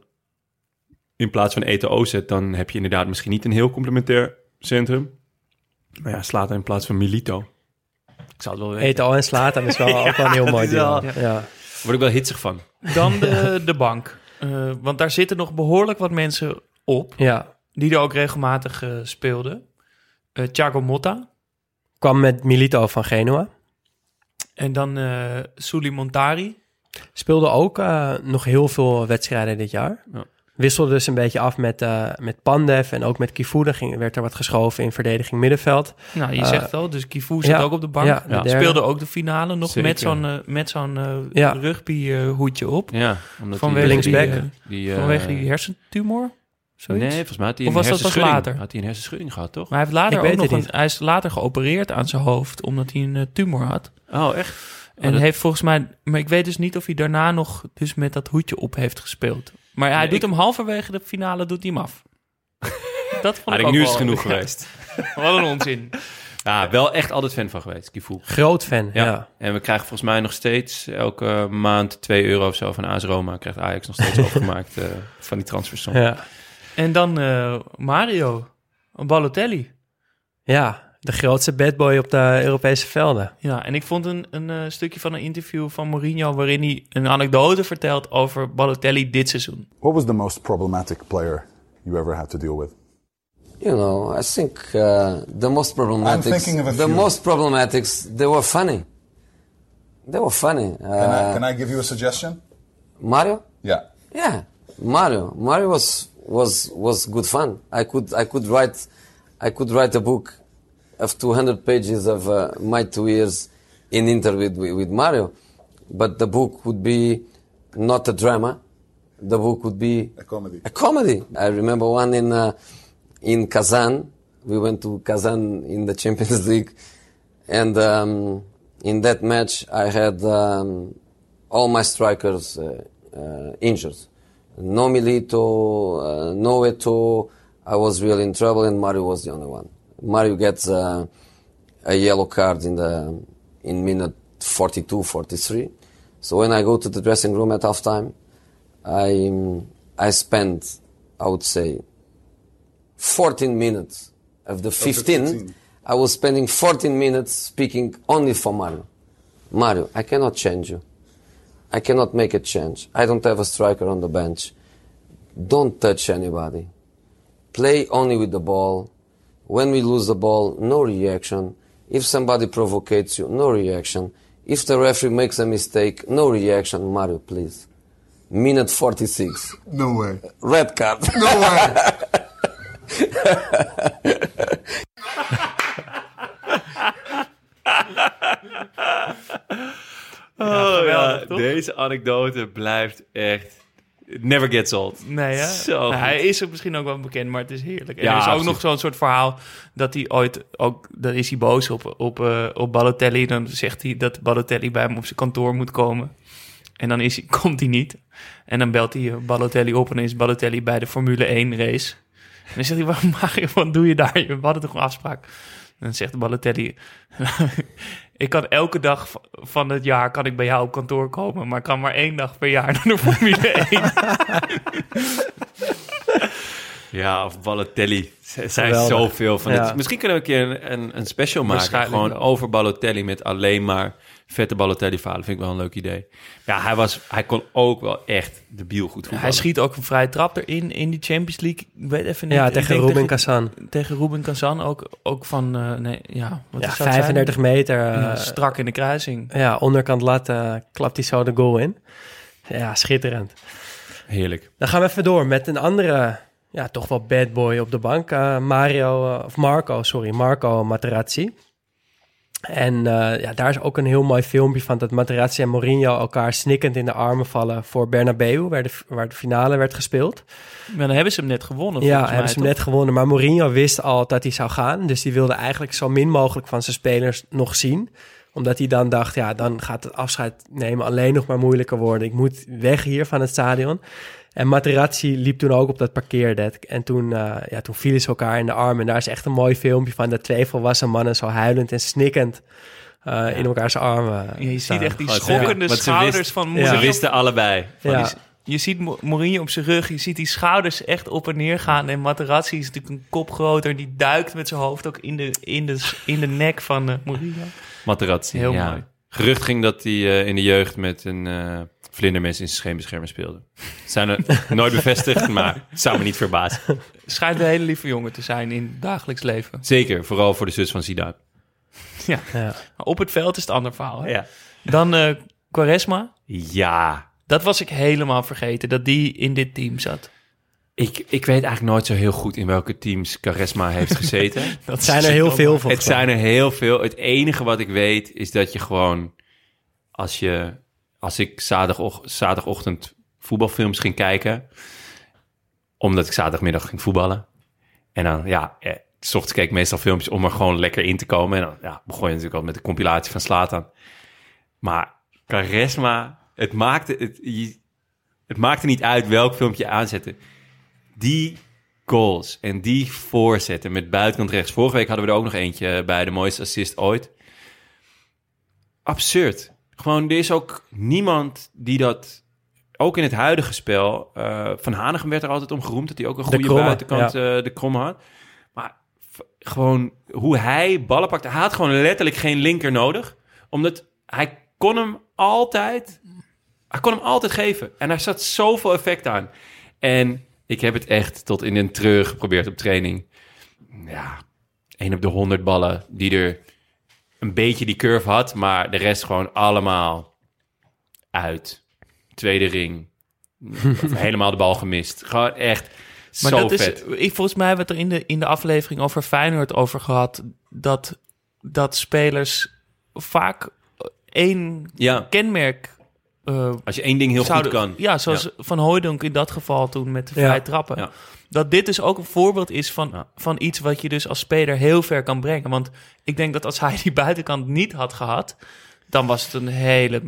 in plaats van ETO zet, dan heb je inderdaad misschien niet een heel complementair centrum. Maar ja, slaat in plaats van Milito. Ik zou het wel weten. Eto'o en Slatan is wel ook wel een heel mooi deel. Ja. Word ik wel hitsig van. Dan de, de bank. Eh, want daar zitten nog behoorlijk wat mensen op. ja. Die er ook regelmatig eh, speelden. Eh Thiago Motta. Kwam met Milito van Genua. En dan eh Suli Montari. Speelde ook eh, nog heel veel wedstrijden dit jaar. Ja. Wisselde dus een beetje af met, eh, met Pandev en ook met Kifuda ging, werd er wat geschoven in verdediging middenveld. Nou, je Eh, zegt al. Dus Kifu zit ja, ook op de bank. ja, de Ja. Speelde ook de finale nog Zeker. met zo'n eh, met zo'n Ja. rugby eh, hoedje op. Ja, omdat Vanwege, die, die, linksback. die, vanwege die hersentumor. Zoiets? Nee, volgens mij had hij een was dat pas hersenschudding. later? Had hij een hersenschudding gehad, toch? Maar hij, heeft later Ik ook nog een, hij is later geopereerd aan zijn hoofd, omdat hij een tumor had. Oh, echt? En dat- heeft volgens mij, maar ik weet dus niet of hij daarna nog dus met dat hoedje op heeft gespeeld. Maar hij Nee, doet ik- hem halverwege de finale, doet hij hem af. Dat vond ik ik ook nu is het genoeg Ja, geweest. Wat een onzin. Ja, wel echt altijd fan van geweest, Kifu. Groot fan, ja. Ja. En we krijgen volgens mij nog steeds elke maand 2 euro of zo van AS Roma. Krijgt Ajax nog steeds overgemaakt eh, van die transfersom. Ja. En dan eh, Mario, Balotelli. Ja, de grootste bad boy op de Europese velden. Ja, en ik vond een, een eh, stukje van een interview van Mourinho waarin hij een anekdote vertelt over Balotelli dit seizoen. What was the most problematic player you ever had to deal with? You know, I think uh, the most problematic. I'm thinking of a the few. most problematics. They were funny. They were funny. Uh, Can, I, can I give you a suggestion? Mario. Yeah. Yeah, Mario. Mario was was was good fun. I could I could write I could write a book of 200 pages of uh, my two years in Inter with, with Mario, but the book would be not a drama. The book would be A comedy. a comedy. I remember one in uh, in Kazan. We went to Kazan in the Champions League, and um, in that match I had um, all my strikers uh, uh, injured. No Milito, uh, no Eto. I was really in trouble, and Mario was the only one. Mario gets uh, a yellow card in the in minute 42, 43. So when I go to the dressing room at halftime, I I spend I would say 14 minutes of the 15. 15. I was spending 14 minutes speaking only for Mario. Mario, I cannot change you. I cannot make a change. I don't have a striker on the bench. Don't touch anybody. Play only with the ball. When we lose the ball, no reaction. If somebody provocates you, no reaction. If the referee makes a mistake, no reaction. Mario, please. Minute 46. No way. Red card. No way. Oh geweldig, ja, toch? deze anekdote blijft echt... it Never gets old. Nee, hè? Zo Nou, goed. hij is ook misschien ook wel bekend, maar het is heerlijk. En Ja, er is ook absoluut. nog zo'n soort verhaal dat hij ooit ook, dan is hij boos op, op, eh, op Balotelli. Dan zegt hij dat Balotelli bij hem op zijn kantoor moet komen. En dan is hij, komt hij niet. En dan belt hij eh, Balotelli op en is Balotelli bij de Formule 1 race. En dan zegt hij, waarom Mario, wat doe je daar? We hadden toch een afspraak? En dan zegt Balotelli, ik kan elke dag van het jaar kan ik bij jou op kantoor komen, maar ik kan maar één dag per jaar naar de Formule 1. Ja, of Balotelli. Er zijn Geweldig. zoveel van Ja. dit. Misschien kunnen we een keer een, een, een special maken. Gewoon wel. over Balotelli met alleen maar vette Balotelli verhalen. Vind ik wel een leuk idee. Ja, hij, was, hij kon ook wel echt debiel goed voetballen. Hij schiet ook een vrije trap erin in die Champions League. Ik weet even niet. Ja, tegen Ruben Kazan. tegen Ruben Kazan ook, ook van, eh, nee, ja, wat Ja, is dat 35 meter. zijn? eh, Ja, strak in de kruising. ja, onderkant lat eh, klapt hij zo de goal in. Ja, schitterend. Heerlijk. Dan gaan we even door met een andere, ja, toch wel bad boy op de bank. eh, Mario, eh, of Marco, sorry, Marco Materazzi. En eh, ja, daar is ook een heel mooi filmpje van dat Materazzi en Mourinho elkaar snikkend in de armen vallen voor Bernabeu, waar de, waar de finale werd gespeeld. Maar dan hebben ze hem net gewonnen. Ja, volgens hebben mij, ze hem net gewonnen. Maar Mourinho wist al dat hij zou gaan. Dus die wilde eigenlijk zo min mogelijk van zijn spelers nog zien. Omdat hij dan dacht, ja, dan gaat het afscheid nemen alleen nog maar moeilijker worden. Ik moet weg hier van het stadion. En Materazzi liep toen ook op dat parkeerdek. En toen, eh, ja, toen vielen ze elkaar in de armen. En daar is echt een mooi filmpje van dat twee volwassen mannen zo huilend en snikkend eh, in elkaars armen. Ja, je staan. ziet echt die schokkende schouders wist- van Ja. Mourinho. Ze wisten allebei. Van Ja. die- Je ziet Mo- Mourinho op zijn rug, je ziet die schouders echt op en neer gaan. En Materazzi is natuurlijk een kop groter. Die duikt met zijn hoofd ook in de, in de, in de nek van Mourinho. Materazzi. Heel ja. mooi. Gerucht ging dat hij eh, in de jeugd met een eh vlindermes in zijn scheenbeschermer speelde. Zijn er nooit bevestigd, maar het zou me niet verbazen. Schijnt een hele lieve jongen te zijn in het dagelijks leven. Zeker, vooral voor de zus van Zidane. Ja. Ja. Maar op het veld is het ander verhaal. hè? Ja. Dan eh Quaresma. Ja, Dat was ik helemaal vergeten, dat die in dit team zat. Ik, ik weet eigenlijk nooit zo heel goed in welke teams Charisma heeft gezeten. Dat Het zijn er heel veel Het volgens mij. zijn er heel veel. Het enige wat ik weet is dat je gewoon... Als, je, als ik zaterdagog- zaterdagochtend voetbalfilms ging kijken... Omdat ik zaterdagmiddag ging voetballen. En dan, ja, eh, s ochtends keek ik meestal filmpjes om er gewoon lekker in te komen. En dan ja, begon je natuurlijk al met de compilatie van Slatan. Maar charisma, het maakte, het, je- het maakte niet uit welk filmpje je aanzette. Die goals en die voorzetten met buitenkant rechts. Vorige week hadden we er ook nog eentje bij de mooiste assist ooit. Absurd. Gewoon, er is ook niemand die dat... Ook in het huidige spel... eh, van Hanegem werd er altijd om geroemd... dat hij ook een goede kromme, buitenkant eh, de krom had. Maar gewoon hoe hij ballen pakt... Hij had gewoon letterlijk geen linker nodig. Omdat hij kon hem altijd... Hij kon hem altijd geven. En daar zat zoveel effect aan. En ik heb het echt tot in den treur geprobeerd op training. Ja, één op de honderd ballen die er een beetje die curve had, maar de rest gewoon allemaal uit. Tweede ring. Helemaal de bal gemist. Gewoon echt Maar zo dat is, ik, volgens mij hebben we het er in de, in de aflevering over Feyenoord over gehad. Dat, dat spelers vaak één Ja, kenmerk eh, als je één ding heel zouden- goed kan. Ja, zoals Van Hooijdonk in dat geval toen met de Ja. vrije trappen. Ja. Dat dit dus ook een voorbeeld is van, Ja. van iets wat je dus als speler heel ver kan brengen. Want ik denk dat als hij die buitenkant niet had gehad, dan was het een hele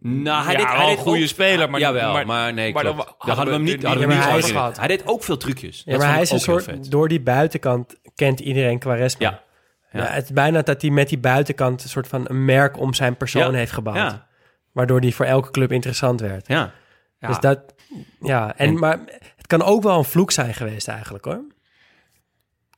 Nou, hij ja, deed, wel hij een goede ook- speler. Maar, Jawel, maar, maar, nee, maar dan klopt. hadden we hem niet, hadden we niet hem niet over over gehad. Hij deed ook veel trucjes. Ja, Dat maar hij is een soort, door die buitenkant kent iedereen Quaresma. Ja. Ja. Het is bijna dat hij met die buitenkant een soort van een merk om zijn persoon Ja. heeft gebouwd. Ja, Waardoor die voor elke club interessant werd. ja. ja. Dus dat, ja. En, En- maar het kan ook wel een vloek zijn geweest eigenlijk hoor.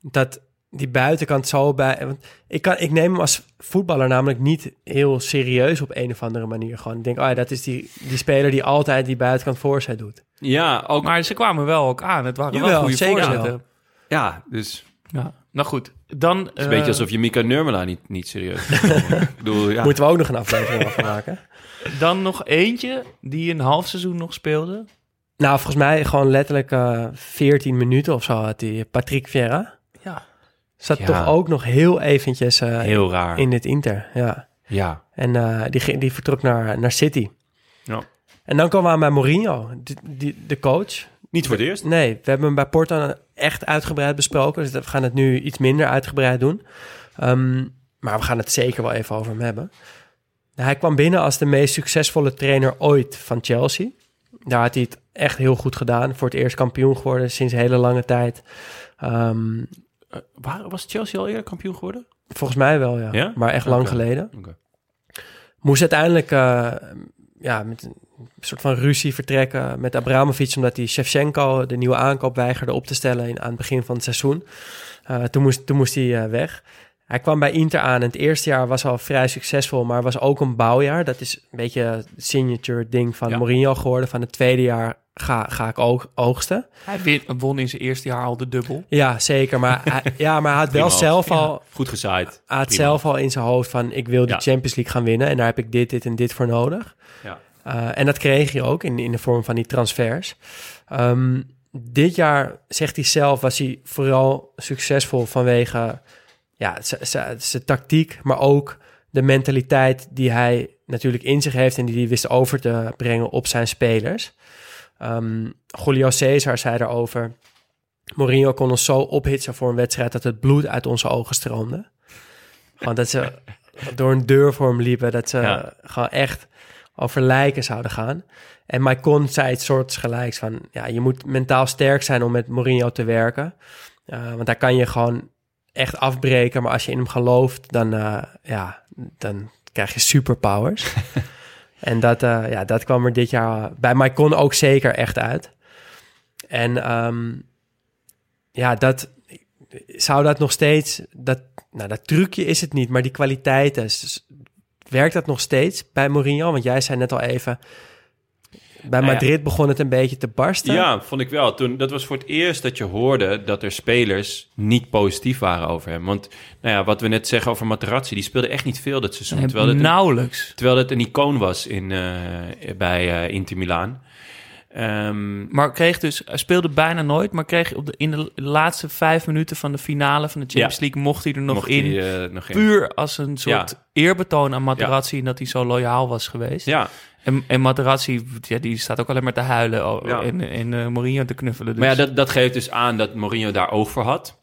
Dat die buitenkant zo bij... Want ik, kan, ik neem hem als voetballer namelijk niet heel serieus op een of andere manier. Gewoon, ik denk, oh ja, dat is die, die speler die altijd die buitenkant voorzet doet. ja, ook, maar ze kwamen wel ook aan. Het waren wel goede voorzetten. ja, dus Ja. Nou goed, dan... Het is een beetje alsof je Mika Nurmela niet, niet serieus ik bedoel, ja. Moeten we ook nog een aflevering over maken. Dan nog eentje die een half seizoen nog speelde. Nou, volgens mij gewoon letterlijk eh 14 minuten of zo had hij. Patrick Vieira. Ja. Zat Ja. toch ook nog heel eventjes eh, heel raar. in dit Inter. Ja. Ja. En eh, die, ging- die vertrok naar, naar City. Ja. En dan komen we aan bij Mourinho, de, die, de coach. Niet voor het eerst. Nee, we hebben hem bij Porto echt uitgebreid besproken. Dus we gaan het nu iets minder uitgebreid doen. Ehm, maar we gaan het zeker wel even over hem hebben. Hij kwam binnen als de meest succesvolle trainer ooit van Chelsea. Daar had hij het echt heel goed gedaan. Voor het eerst kampioen geworden sinds hele lange tijd. Waar, was Chelsea al eerder kampioen geworden? volgens mij wel, ja. Ja? Maar echt lang geleden. Moest uiteindelijk eh, ja, met een soort van ruzie vertrekken met Abramovic... omdat hij Shevchenko, de nieuwe aankoop, weigerde op te stellen in, aan het begin van het seizoen. Eh, toen, moest, toen moest hij eh, weg. Hij kwam bij Inter aan en het eerste jaar was al vrij succesvol... maar was ook een bouwjaar. Dat is een beetje het signature ding van Ja. Mourinho geworden. Van het tweede jaar ga, ga ik oog, oogsten. Hij win- won in zijn eerste jaar al de dubbel. Ja, zeker. Maar hij, ja, maar hij had wel Prima. zelf al... Goed gezaaid. Hij had Prima. zelf al in zijn hoofd van... ik wil de Ja. Champions League gaan winnen... en daar heb ik dit, dit en dit voor nodig. Ja. Uh, en dat kreeg je ook in, in de vorm van die transfers. Um, dit jaar, zegt hij zelf, was hij vooral succesvol vanwege ja, zijn tactiek, maar ook de mentaliteit die hij natuurlijk in zich heeft en die hij wist over te brengen op zijn spelers. Um, Julio Cesar zei daarover, Mourinho kon ons zo ophitsen voor een wedstrijd dat het bloed uit onze ogen stroomde. Gewoon dat ze door een deur voor hem liepen, dat ze ja. gewoon echt over lijken zouden gaan. En Maicon zei het soort gelijks van... ja, je moet mentaal sterk zijn om met Mourinho te werken. Uh, want daar kan je gewoon echt afbreken. Maar als je in hem gelooft, dan, uh, ja, dan krijg je superpowers. en dat, uh, ja, dat kwam er dit jaar bij Maicon ook zeker echt uit. En um, ja, dat... Zou dat nog steeds... Dat, nou, dat trucje is het niet, maar die kwaliteiten... Werkt dat nog steeds bij Mourinho? Want jij zei net al even... Bij Madrid nou ja. begon het een beetje te barsten. Ja, vond ik wel. Toen, dat was voor het eerst dat je hoorde dat er spelers niet positief waren over hem. Want nou ja, wat we net zeggen over Materazzi, die speelde echt niet veel dat seizoen. Nee, terwijl het nauwelijks. Een, terwijl het een icoon was in, uh, bij uh, Inter Milaan. Um, maar kreeg dus, hij speelde bijna nooit, maar kreeg op de, in de laatste vijf minuten van de finale van de Champions ja. League mocht hij er nog, mocht in, hij, uh, nog in. Puur als een soort ja. eerbetoon aan Materazzi ja. en dat hij zo loyaal was geweest. Ja, En, en Materazzi, ja, die staat ook alleen maar te huilen en, en eh, Mourinho te knuffelen. Dus. Maar ja, dat, dat geeft dus aan dat Mourinho daar oog voor had.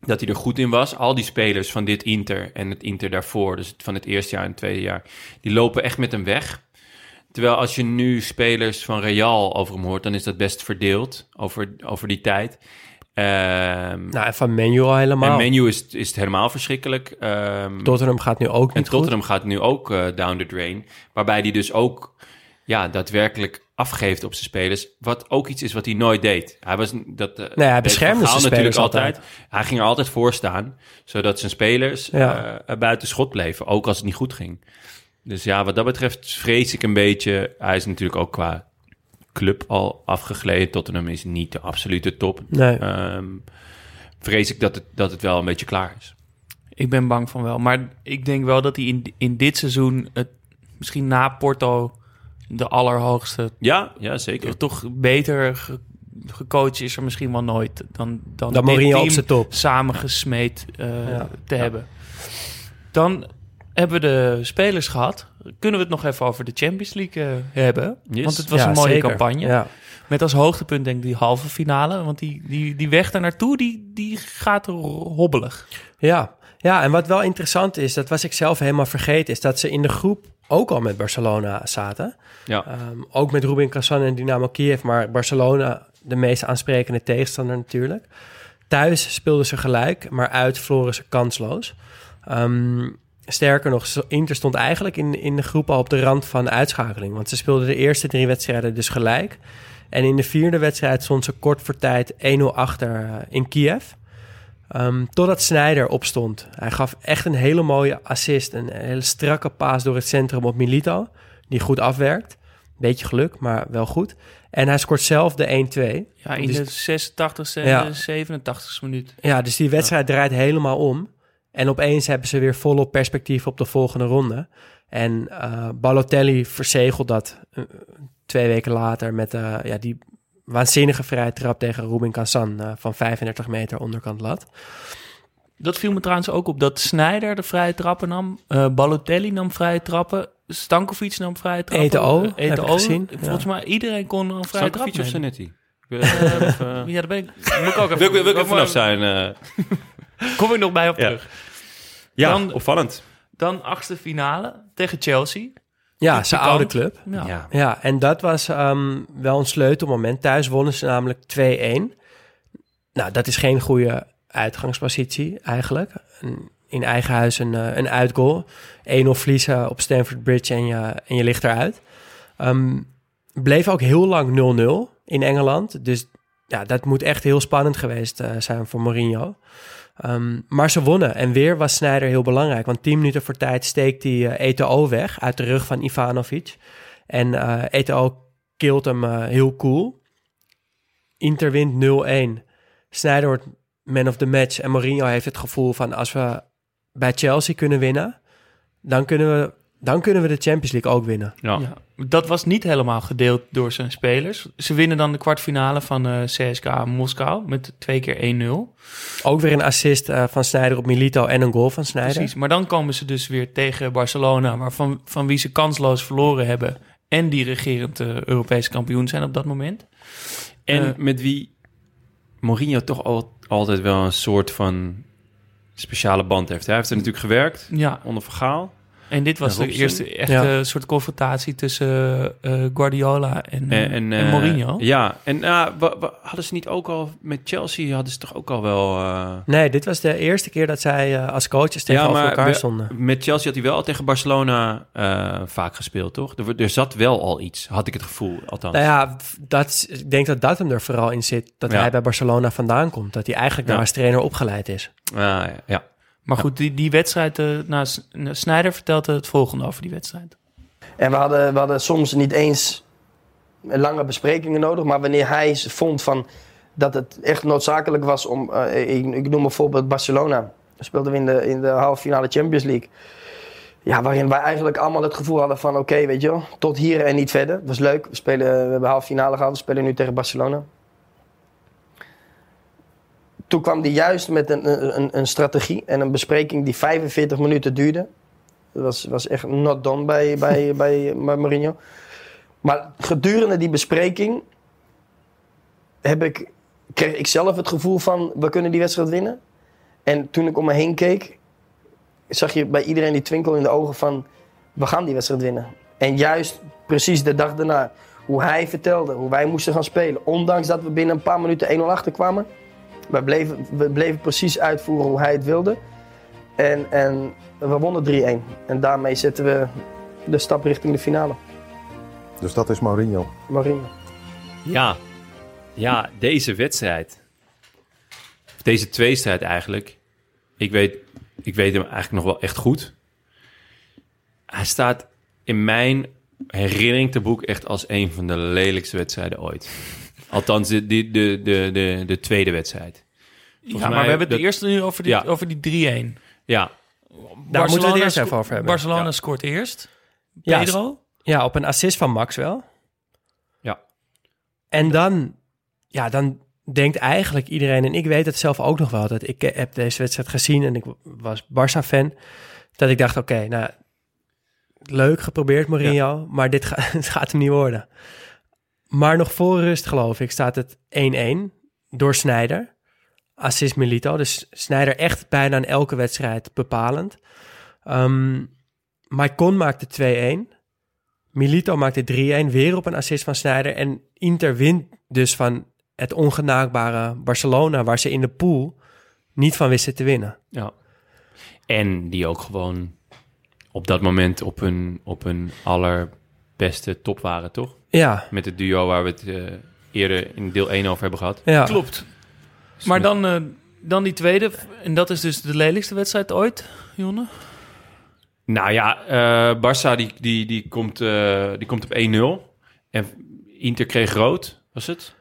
Dat hij er goed in was. Al die spelers van dit Inter en het Inter daarvoor, dus van het eerste jaar en het tweede jaar, die lopen echt met hem weg. Terwijl als je nu spelers van Real over hem hoort, dan is dat best verdeeld over, over die tijd. Ehm, Nou, en van Menu al helemaal. en menu is, is het helemaal verschrikkelijk. Ehm, Tottenham gaat nu ook en niet Tottenham gaat nu ook eh, down the drain. Waarbij hij dus ook ja, daadwerkelijk afgeeft op zijn spelers. Wat ook iets is wat hij nooit deed. Hij, was, dat, eh, hij deed beschermde zijn natuurlijk spelers altijd. Hij ging er altijd voor staan. Zodat zijn spelers Ja. eh, buiten schot bleven. Ook als het niet goed ging. Dus ja, wat dat betreft vrees ik een beetje. Hij is natuurlijk ook qua club al afgegleden. Tottenham is niet de absolute top. Nee. Ehm, vrees ik dat het, dat het wel een beetje klaar is. Ik ben bang van wel. Maar ik denk wel dat hij in, in dit seizoen, het, misschien na Porto, de allerhoogste, Ja, ja zeker. toch beter ge- gecoacht is er misschien wel nooit dan, dan Dan dit Mourinho op team zijn top. samengesmeed eh, Ja. te hebben. Dan hebben we de spelers gehad. Kunnen we het nog even over de Champions League eh, hebben? Yes. Want het was Ja, een mooie zeker. campagne. Ja. Met als hoogtepunt denk ik die halve finale. Want die, die, die weg daar naartoe, die, die gaat hobbelig. Ja. ja, en wat wel interessant is, dat was ik zelf helemaal vergeten, is dat ze in de groep ook al met Barcelona zaten. Ja. Ehm, ook met Rubin Kazan en Dynamo Kiev, maar Barcelona de meest aansprekende tegenstander natuurlijk. Thuis speelden ze gelijk, maar uit verloren ze kansloos. Ehm, sterker nog, Inter stond eigenlijk in, in de groep al op de rand van uitschakeling. Want ze speelden de eerste drie wedstrijden dus gelijk. En in de vierde wedstrijd stond ze kort voor tijd 1-0 achter eh, in Kiev. Ehm, totdat Snyder opstond. Hij gaf echt een hele mooie assist. Een hele strakke paas door het centrum op Milito. Die goed afwerkt. Beetje geluk, maar wel goed. En hij scoort zelf de 1-2. Ja, in de 86e en Ja. de 87e minuut. Ja, dus die wedstrijd draait helemaal om. En opeens hebben ze weer volop perspectief op de volgende ronde. En eh Balotelli verzegelt dat eh, twee weken later met eh, ja, die waanzinnige vrije trap tegen Rubin Kazan van 35 meter onderkant lat. Dat viel me trouwens ook op dat Snyder de vrije trappen nam. eh Balotelli nam vrije trappen. Stankovic nam vrije trappen. Eto'o, heb ik Eto'o. gezien, Volgens mij iedereen kon een vrije trap Stankovic of nemen. Zanetti? Ja, daar ben ik, moet ik ook even, wil, ik- wil ik kom even vanaf zijn. eh. Kom ik nog bij op terug. ja, Dan- opvallend. Dan achtste finale tegen Chelsea. Ja, zijn oude club. Ja. Ja. Ja, en dat was ehm, wel een sleutelmoment. Thuis wonnen ze namelijk 2-1. Nou, dat is geen goede uitgangspositie eigenlijk. Een- in eigen huis een, eh, een uitgoal. 1-0 verliezen op Stamford Bridge en je, en je ligt eruit. Ehm, bleef ook heel lang 0-0 in Engeland. Dus ja, dat moet echt heel spannend geweest eh, zijn voor Mourinho. Ehm, maar ze wonnen. En weer was Sneijder heel belangrijk. Want 10 minuten voor tijd steekt hij eh, Eto'o weg uit de rug van Ivanovic. En eh Eto'o killt hem eh, heel cool. Inter wint 0-1. Sneijder wordt man of the match. En Mourinho heeft het gevoel van als we bij Chelsea kunnen winnen... dan kunnen we, dan kunnen we de Champions League ook winnen. Ja. Ja, dat was niet helemaal gedeeld door zijn spelers. Ze winnen dan de kwartfinale van eh CSKA Moskou met twee keer 1-0. Ook weer een assist eh, van Sneijder op Milito en een goal van Sneijder. Precies, maar dan komen ze dus weer tegen Barcelona, waarvan van wie ze kansloos verloren hebben. En die regerend eh, Europese kampioen zijn op dat moment. En met wie Mourinho toch al, altijd wel een soort van speciale band heeft. Hij heeft er natuurlijk gewerkt Ja, onder Vergaal. En dit was En de Robson. eerste echte Ja. soort confrontatie tussen eh, Guardiola en, En, en, en, en eh, Mourinho. Ja, en uh, wa- hadden ze niet ook al met Chelsea, hadden ze toch ook al wel... eh, Nee, dit was de eerste keer dat zij eh, als coaches tegenover elkaar stonden. met Chelsea had hij wel al tegen Barcelona eh, vaak gespeeld, toch? Er, er zat wel al iets, had ik het gevoel, althans. Nou ja, dat, ik denk dat dat hem er vooral in zit. Dat Ja. hij bij Barcelona vandaan komt. Dat hij eigenlijk Ja. daar als trainer opgeleid is. Ah, ja, ja. Maar goed, die, die wedstrijd, eh nou, S- Snyder vertelde het volgende over die wedstrijd. En we hadden, we hadden soms niet eens lange besprekingen nodig, maar wanneer hij vond van dat het echt noodzakelijk was om, eh, ik, ik noem bijvoorbeeld Barcelona, Dan speelden we in de, in de halve finale Champions League. Ja, waarin wij eigenlijk allemaal het gevoel hadden van oké, weet je wel, tot hier en niet verder. Dat was leuk, we, spelen, we hebben halve finale gehad, we spelen nu tegen Barcelona. Toen kwam hij juist met een, een, een strategie en een bespreking die 45 minuten duurde. Dat was, was echt not done bij, bij, bij, bij Mourinho. Maar gedurende die bespreking heb ik, kreeg ik zelf het gevoel van we kunnen die wedstrijd winnen. En toen ik om me heen keek, zag je bij iedereen die twinkel in de ogen van we gaan die wedstrijd winnen. En juist precies de dag daarna, hoe hij vertelde, hoe wij moesten gaan spelen. Ondanks dat we binnen een paar minuten 1-0 achterkwamen. We bleven, we bleven precies uitvoeren hoe hij het wilde. En, en we wonnen 3-1. En daarmee zetten we de stap richting de finale. Dus dat is Mourinho. Mourinho. Ja, ja deze wedstrijd. Of Deze tweestrijd eigenlijk. Ik weet, ik weet hem eigenlijk nog wel echt goed. Hij staat in mijn herinnering te boek echt als een van de lelijkste wedstrijden ooit. Althans, de, de, de, de, de, de tweede wedstrijd. Ja, mij maar we hebben dat- het eerst nu over die, Ja. over die 3-1. Ja, Daar moeten we het eerst even over hebben. Barcelona Ja. scoort eerst. Ja, Pedro. Ja, op een assist van Max wel. Ja. En dan, ja, dan denkt eigenlijk iedereen, en ik weet het zelf ook nog wel, dat ik eh, heb deze wedstrijd gezien en ik was Barça-fan, dat ik dacht, oké, nou, leuk geprobeerd Mourinho, maar dit ga- het gaat hem niet worden. Maar nog voor rust, geloof ik, staat het 1-1 door Sneijder. Assist Milito, dus Sneijder echt bijna in elke wedstrijd bepalend. Ehm Maicon maakte 2-1. Milito maakte 3-1, weer op een assist van Sneijder. En Inter wint dus van het ongenaakbare Barcelona, waar ze in de pool niet van wisten te winnen. ja. En die ook gewoon op dat moment op hun, op hun allerbeste top waren, toch? Ja, Met het duo waar we het eh, eerder in deel 1 over hebben gehad. ja. Klopt. Maar dan, eh, dan die tweede. En dat is dus de lelijkste wedstrijd ooit, Jonne. Nou ja, eh Barça die, die, die, komt, eh, die komt op 1-0. En Inter kreeg rood, was het?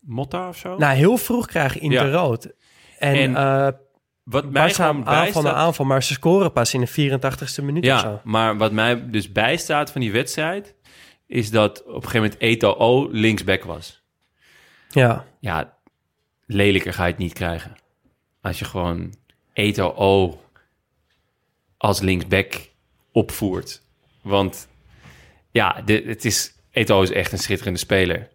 Motta of zo? Nou, heel vroeg krijg Inter Ja. rood. En, En eh Wat mij gewoon aanval naar bijstaat... aanval, maar ze scoren pas in de 84ste minuut of Ja, zo. maar wat mij dus bijstaat van die wedstrijd... is dat op een gegeven moment Eto'o linksback was. Ja, Ja, lelijker ga je het niet krijgen. Als je gewoon Eto'o als linksback opvoert. Want ja, de, het is, Eto'o is echt een schitterende speler.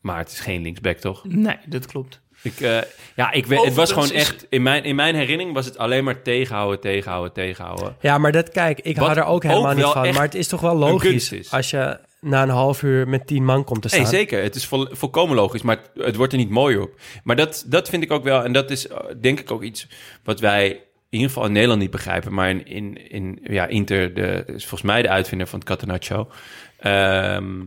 Maar het is geen linksback, toch? Nee, dat klopt. Ik, eh, ja, ik weet, het was gewoon echt... In mijn, in mijn herinnering was het alleen maar tegenhouden, tegenhouden, tegenhouden. ja maar dat, kijk, ik Wat hou er ook ook helemaal niet van. echt Maar het is toch wel logisch als je na een half uur met tien man komt te staan. Nee, zeker. Het is vol, volkomen logisch, maar het, het wordt er niet mooier op. Maar dat, dat vind ik ook wel, en dat is eh, denk ik ook iets wat wij in ieder geval in Nederland niet begrijpen. Maar in, in, in ja, Inter, de, is volgens mij de uitvinder van het Catenaccio. Ehm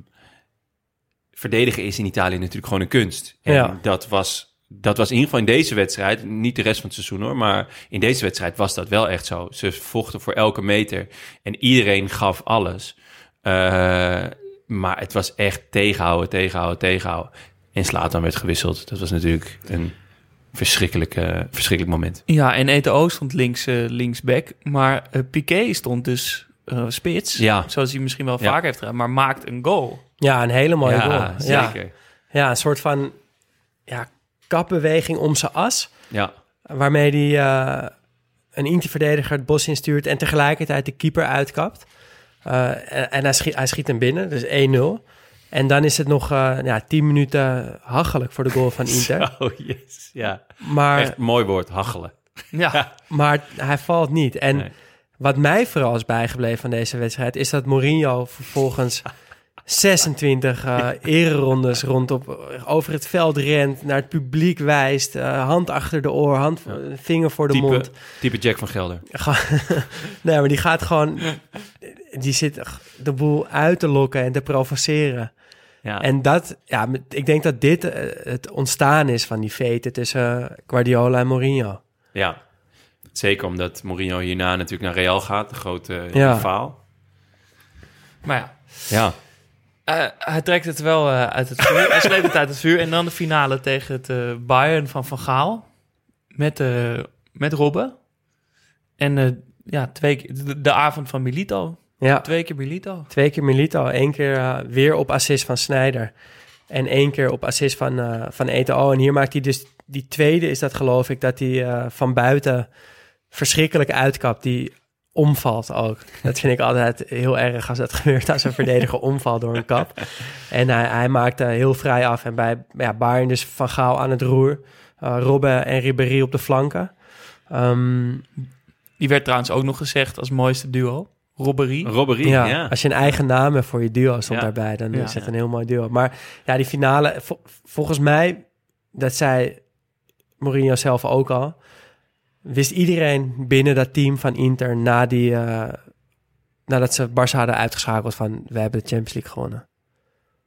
verdedigen is in Italië natuurlijk gewoon een kunst. En Ja. dat was... Dat was in ieder geval in deze wedstrijd, niet de rest van het seizoen hoor, maar in deze wedstrijd was dat wel echt zo. Ze vochten voor elke meter en iedereen gaf alles. Eh, maar het was echt tegenhouden, tegenhouden, tegenhouden. En Slatan werd gewisseld. Dat was natuurlijk een verschrikkelijk, eh, verschrikkelijk moment. Ja, en Eto'o stond links, eh, linksback. Maar eh, Piqué stond dus eh, spits. Ja. Zoals hij misschien wel Ja. vaker heeft gedaan. Maar maakt een goal. Ja, een hele mooie ja, goal. Ja. zeker. ja, een soort van ja, kapbeweging om zijn as. Ja, Waarmee hij eh, een Inter-verdediger het bos instuurt en tegelijkertijd de keeper uitkapt. Eh, en en hij, schiet, hij schiet hem binnen, dus 1-0. En dan is het nog eh ja, 10 minuten hachelijk voor de goal van Inter. Oh, yes. Ja, Maar, echt mooi woord, hachelen. Ja, maar hij valt niet. En Nee. wat mij vooral is bijgebleven van deze wedstrijd... is dat Mourinho vervolgens 26 eh ererondes rondop over het veld rent... naar het publiek wijst, eh, hand achter de oor, hand, vinger voor de Type, mond... type Jack van Gelder. Nee, maar die gaat gewoon... Die zit de boel uit te lokken en te provoceren. Ja, En dat, ja, ik denk dat dit eh, het ontstaan is van die veten tussen Guardiola en Mourinho. ja. Zeker omdat Mourinho hierna natuurlijk naar Real gaat, de grote Ja. rivaal. maar ja. Ja, Eh, hij trekt het wel eh, uit het vuur. hij sleept het uit het vuur. En dan de finale tegen het Bayern van Van Gaal. Met, eh met Robben. En eh, ja, twee, keer- de, de avond van Milito. Ja, Twee keer Milito. twee keer Milito, één keer eh, weer op assist van Sneijder. En één keer op assist van, eh van Eto'o. En hier maakt hij dus, die tweede is dat geloof ik, dat hij eh, van buiten verschrikkelijk uitkapt. Die omvalt ook. Dat vind ik altijd heel erg als het gebeurt als een verdediger omvalt door een kap. En hij, hij maakte heel vrij af. En bij ja, Bayern dus Van Gaal aan het roer. Uh, Robben en Ribéry op de flanken. Ehm, Die werd trouwens ook nog gezegd als mooiste duo. Robberie. Robberie, ja, ja. Als je een eigen naam hebt voor je duo stond Ja. daarbij, dan Ja. is het een heel mooi duo. Maar ja, die finale, vol- volgens mij, dat zei Mourinho zelf ook al, wist iedereen binnen dat team van Inter na die, eh, nadat ze Barça hadden uitgeschakeld van, we hebben de Champions League gewonnen.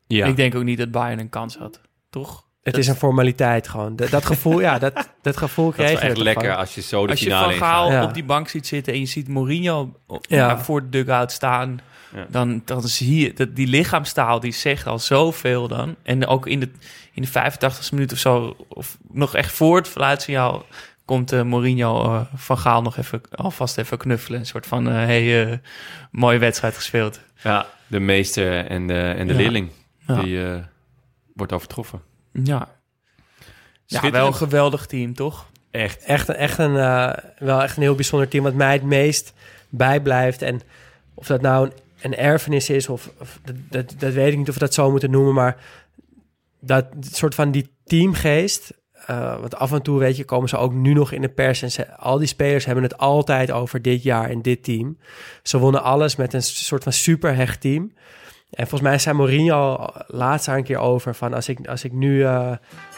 Ja. Ik denk ook niet dat Bayern een kans had. Toch? Het Dat- is een formaliteit gewoon. Dat, dat gevoel, ja, dat, dat gevoel dat is je wel echt lekker als je zo de Als je finale Van Gaal ingaat. Ja. op die bank ziet zitten en je ziet Mourinho op- Ja. ja, voor de dugout staan... Ja. Dan, dan zie je dat die lichaamstaal die zegt al zoveel dan. En ook in de, in de 85e minuut of zo, of nog echt voor het fluitsignaal, komt eh, Mourinho eh, van Gaal nog even alvast even knuffelen. Een soort van, eh, hey, eh, mooie wedstrijd gespeeld. Ja, de meester en de, en de Ja. leerling. Ja. Die eh, wordt overtroffen. Ja. Ja, wel een geweldig team, toch? Echt. echt, echt een, eh, wel echt een heel bijzonder team wat mij het meest bijblijft. En of dat nou een, een erfenis is, of, of dat, dat, dat weet ik niet of we dat zo moeten noemen, maar dat soort van die teamgeest. eh, want af en toe, weet je, komen ze ook nu nog in de pers. En ze, al die spelers hebben het altijd over dit jaar en dit team. Ze wonnen alles met een soort van superhecht team. En volgens mij zei Mourinho laatst een keer over van als ik, als ik nu eh, eh,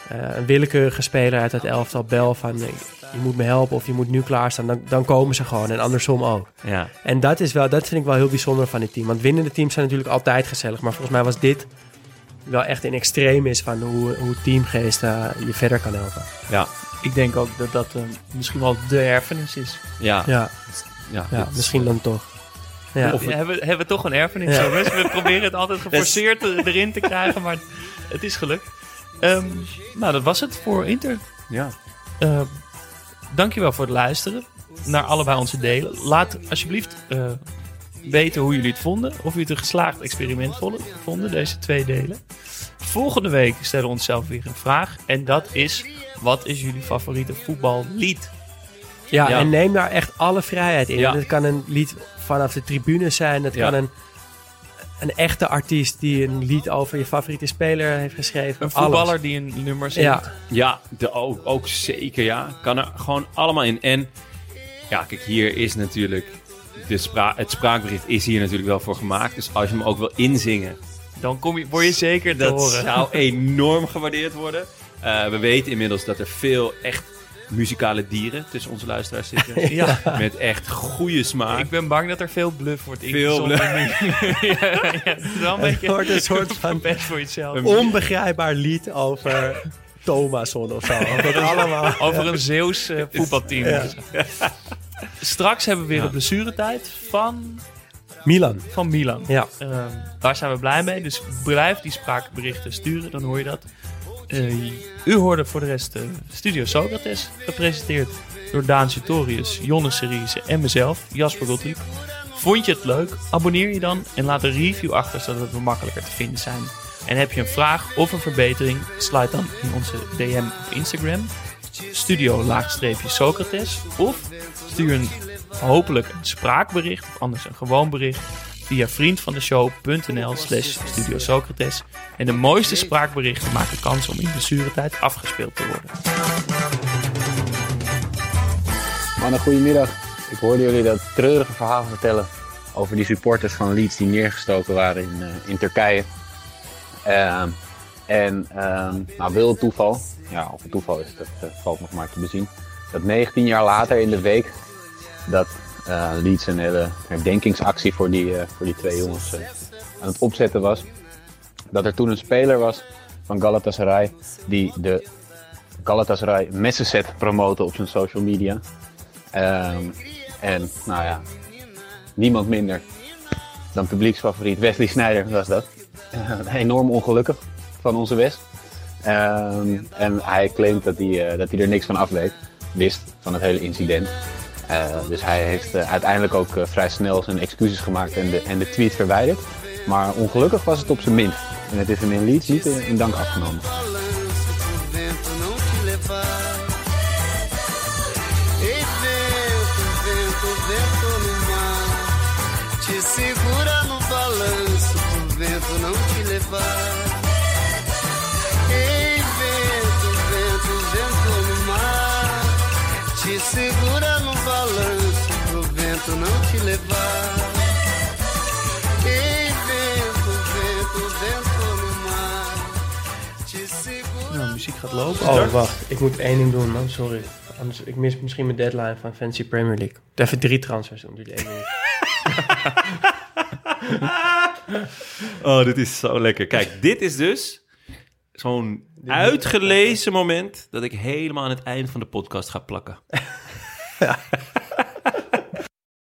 een willekeurige speler uit het elftal bel van eh, je moet me helpen of je moet nu klaarstaan, dan, dan komen ze gewoon en andersom ook. Ja. En dat is wel, dat vind ik wel heel bijzonder van dit team. Want winnende teams zijn natuurlijk altijd gezellig, maar volgens mij was dit wel echt een extreem is van hoe, hoe teamgeest je verder kan helpen. Ja. Ik denk ook dat dat misschien wel de erfenis is. Ja. Ja, ja. misschien dan toch. Ja. Of hebben, hebben we toch een erfenis, Ja. We proberen het altijd geforceerd erin te krijgen, maar het is gelukt. Ehm, nou, dat was het voor Inter. Ja. Eh, dankjewel voor het luisteren naar allebei onze delen. Laat alsjeblieft eh, weten hoe jullie het vonden. Of jullie het een geslaagd experiment vonden, vonden deze twee delen. Volgende week stellen we onszelf weer een vraag. En dat is, wat is jullie favoriete voetballied? Ja, Ja. en neem daar echt alle vrijheid in. Ja. Het kan een lied vanaf de tribune zijn. Het Ja. kan een, een echte artiest die een lied over je favoriete speler heeft geschreven. Een Alles. voetballer die een nummer zingt. Ja, Ja, de, ook, ook zeker ja. Kan er gewoon allemaal in. En ja, kijk, hier is natuurlijk... De spra het spraakbericht is hier natuurlijk wel voor gemaakt. Dus als je hem ook wil inzingen, Dan kom je, word je zeker dat horen. zou enorm gewaardeerd worden. Eh, we weten inmiddels dat er veel echt muzikale dieren tussen onze luisteraars zitten. Ja. Met echt goede smaak. Ik ben bang dat er veel bluff wordt Veel ingezonden. nu. ja, ja, het is wel een Het beetje wordt een soort van- best voor jezelf. Een- onbegrijpbaar lied over Thomason of zo. Dat allemaal. Over een Zeeuws eh, voetbalteam. Straks hebben we weer een blessuretijd van, Milan. van Milan. Ja. Ehm, daar zijn we blij mee. Dus blijf die spraakberichten sturen, dan hoor je dat. Eh, u hoorde voor de rest eh, Studio Socrates, gepresenteerd door Daan Sutorius, Jonne Seriese en mezelf, Jasper Gottlieb. Vond je het leuk? Abonneer je dan en laat een review achter, zodat we makkelijker te vinden zijn. En heb je een vraag of een verbetering, sluit dan in onze DM op Instagram, studio-socrates. Of stuur een hopelijk een spraakbericht, of anders een gewoon bericht, via vriendvandeshow.nl slash Studio Socrates. En de mooiste spraakberichten maken kans om in blessuretijd afgespeeld te worden. Mannen, goedemiddag. Ik hoorde jullie dat treurige verhaal vertellen over die supporters van Leeds die neergestoken waren in, eh, in Turkije. Ehm, en ehm nou, wil toeval, ja, of het toeval is, dat eh, valt nog maar te bezien, dat 19 jaar later in de week dat eh, Leeds een hele herdenkingsactie voor die, eh, voor die twee jongens eh, aan het opzetten was, dat er toen een speler was van Galatasaray die de Galatasaray messenset promoten op zijn social media. Ehm, en nou ja, niemand minder dan publieksfavoriet Wesley Sneijder was dat. Eh, enorm ongelukkig van onze West. Ehm, en hij claimt dat hij, eh, dat hij er niks van af weet, wist van het hele incident. Eh, dus hij heeft eh, uiteindelijk ook eh, vrij snel zijn excuses gemaakt en de, en de tweet verwijderd. Maar ongelukkig was het op zijn minst. En het is hem in Leeds niet in dank afgenomen. Nou, muziek gaat lopen. Oh, wacht. Ik moet één ding doen, man. Sorry. Anders, ik mis misschien mijn deadline van Fancy Premier League. Even drie transfers doen, die één minuut. Oh, dit is zo lekker. Kijk, dit is dus zo'n uitgelezen moment dat ik helemaal aan het eind van de podcast ga plakken.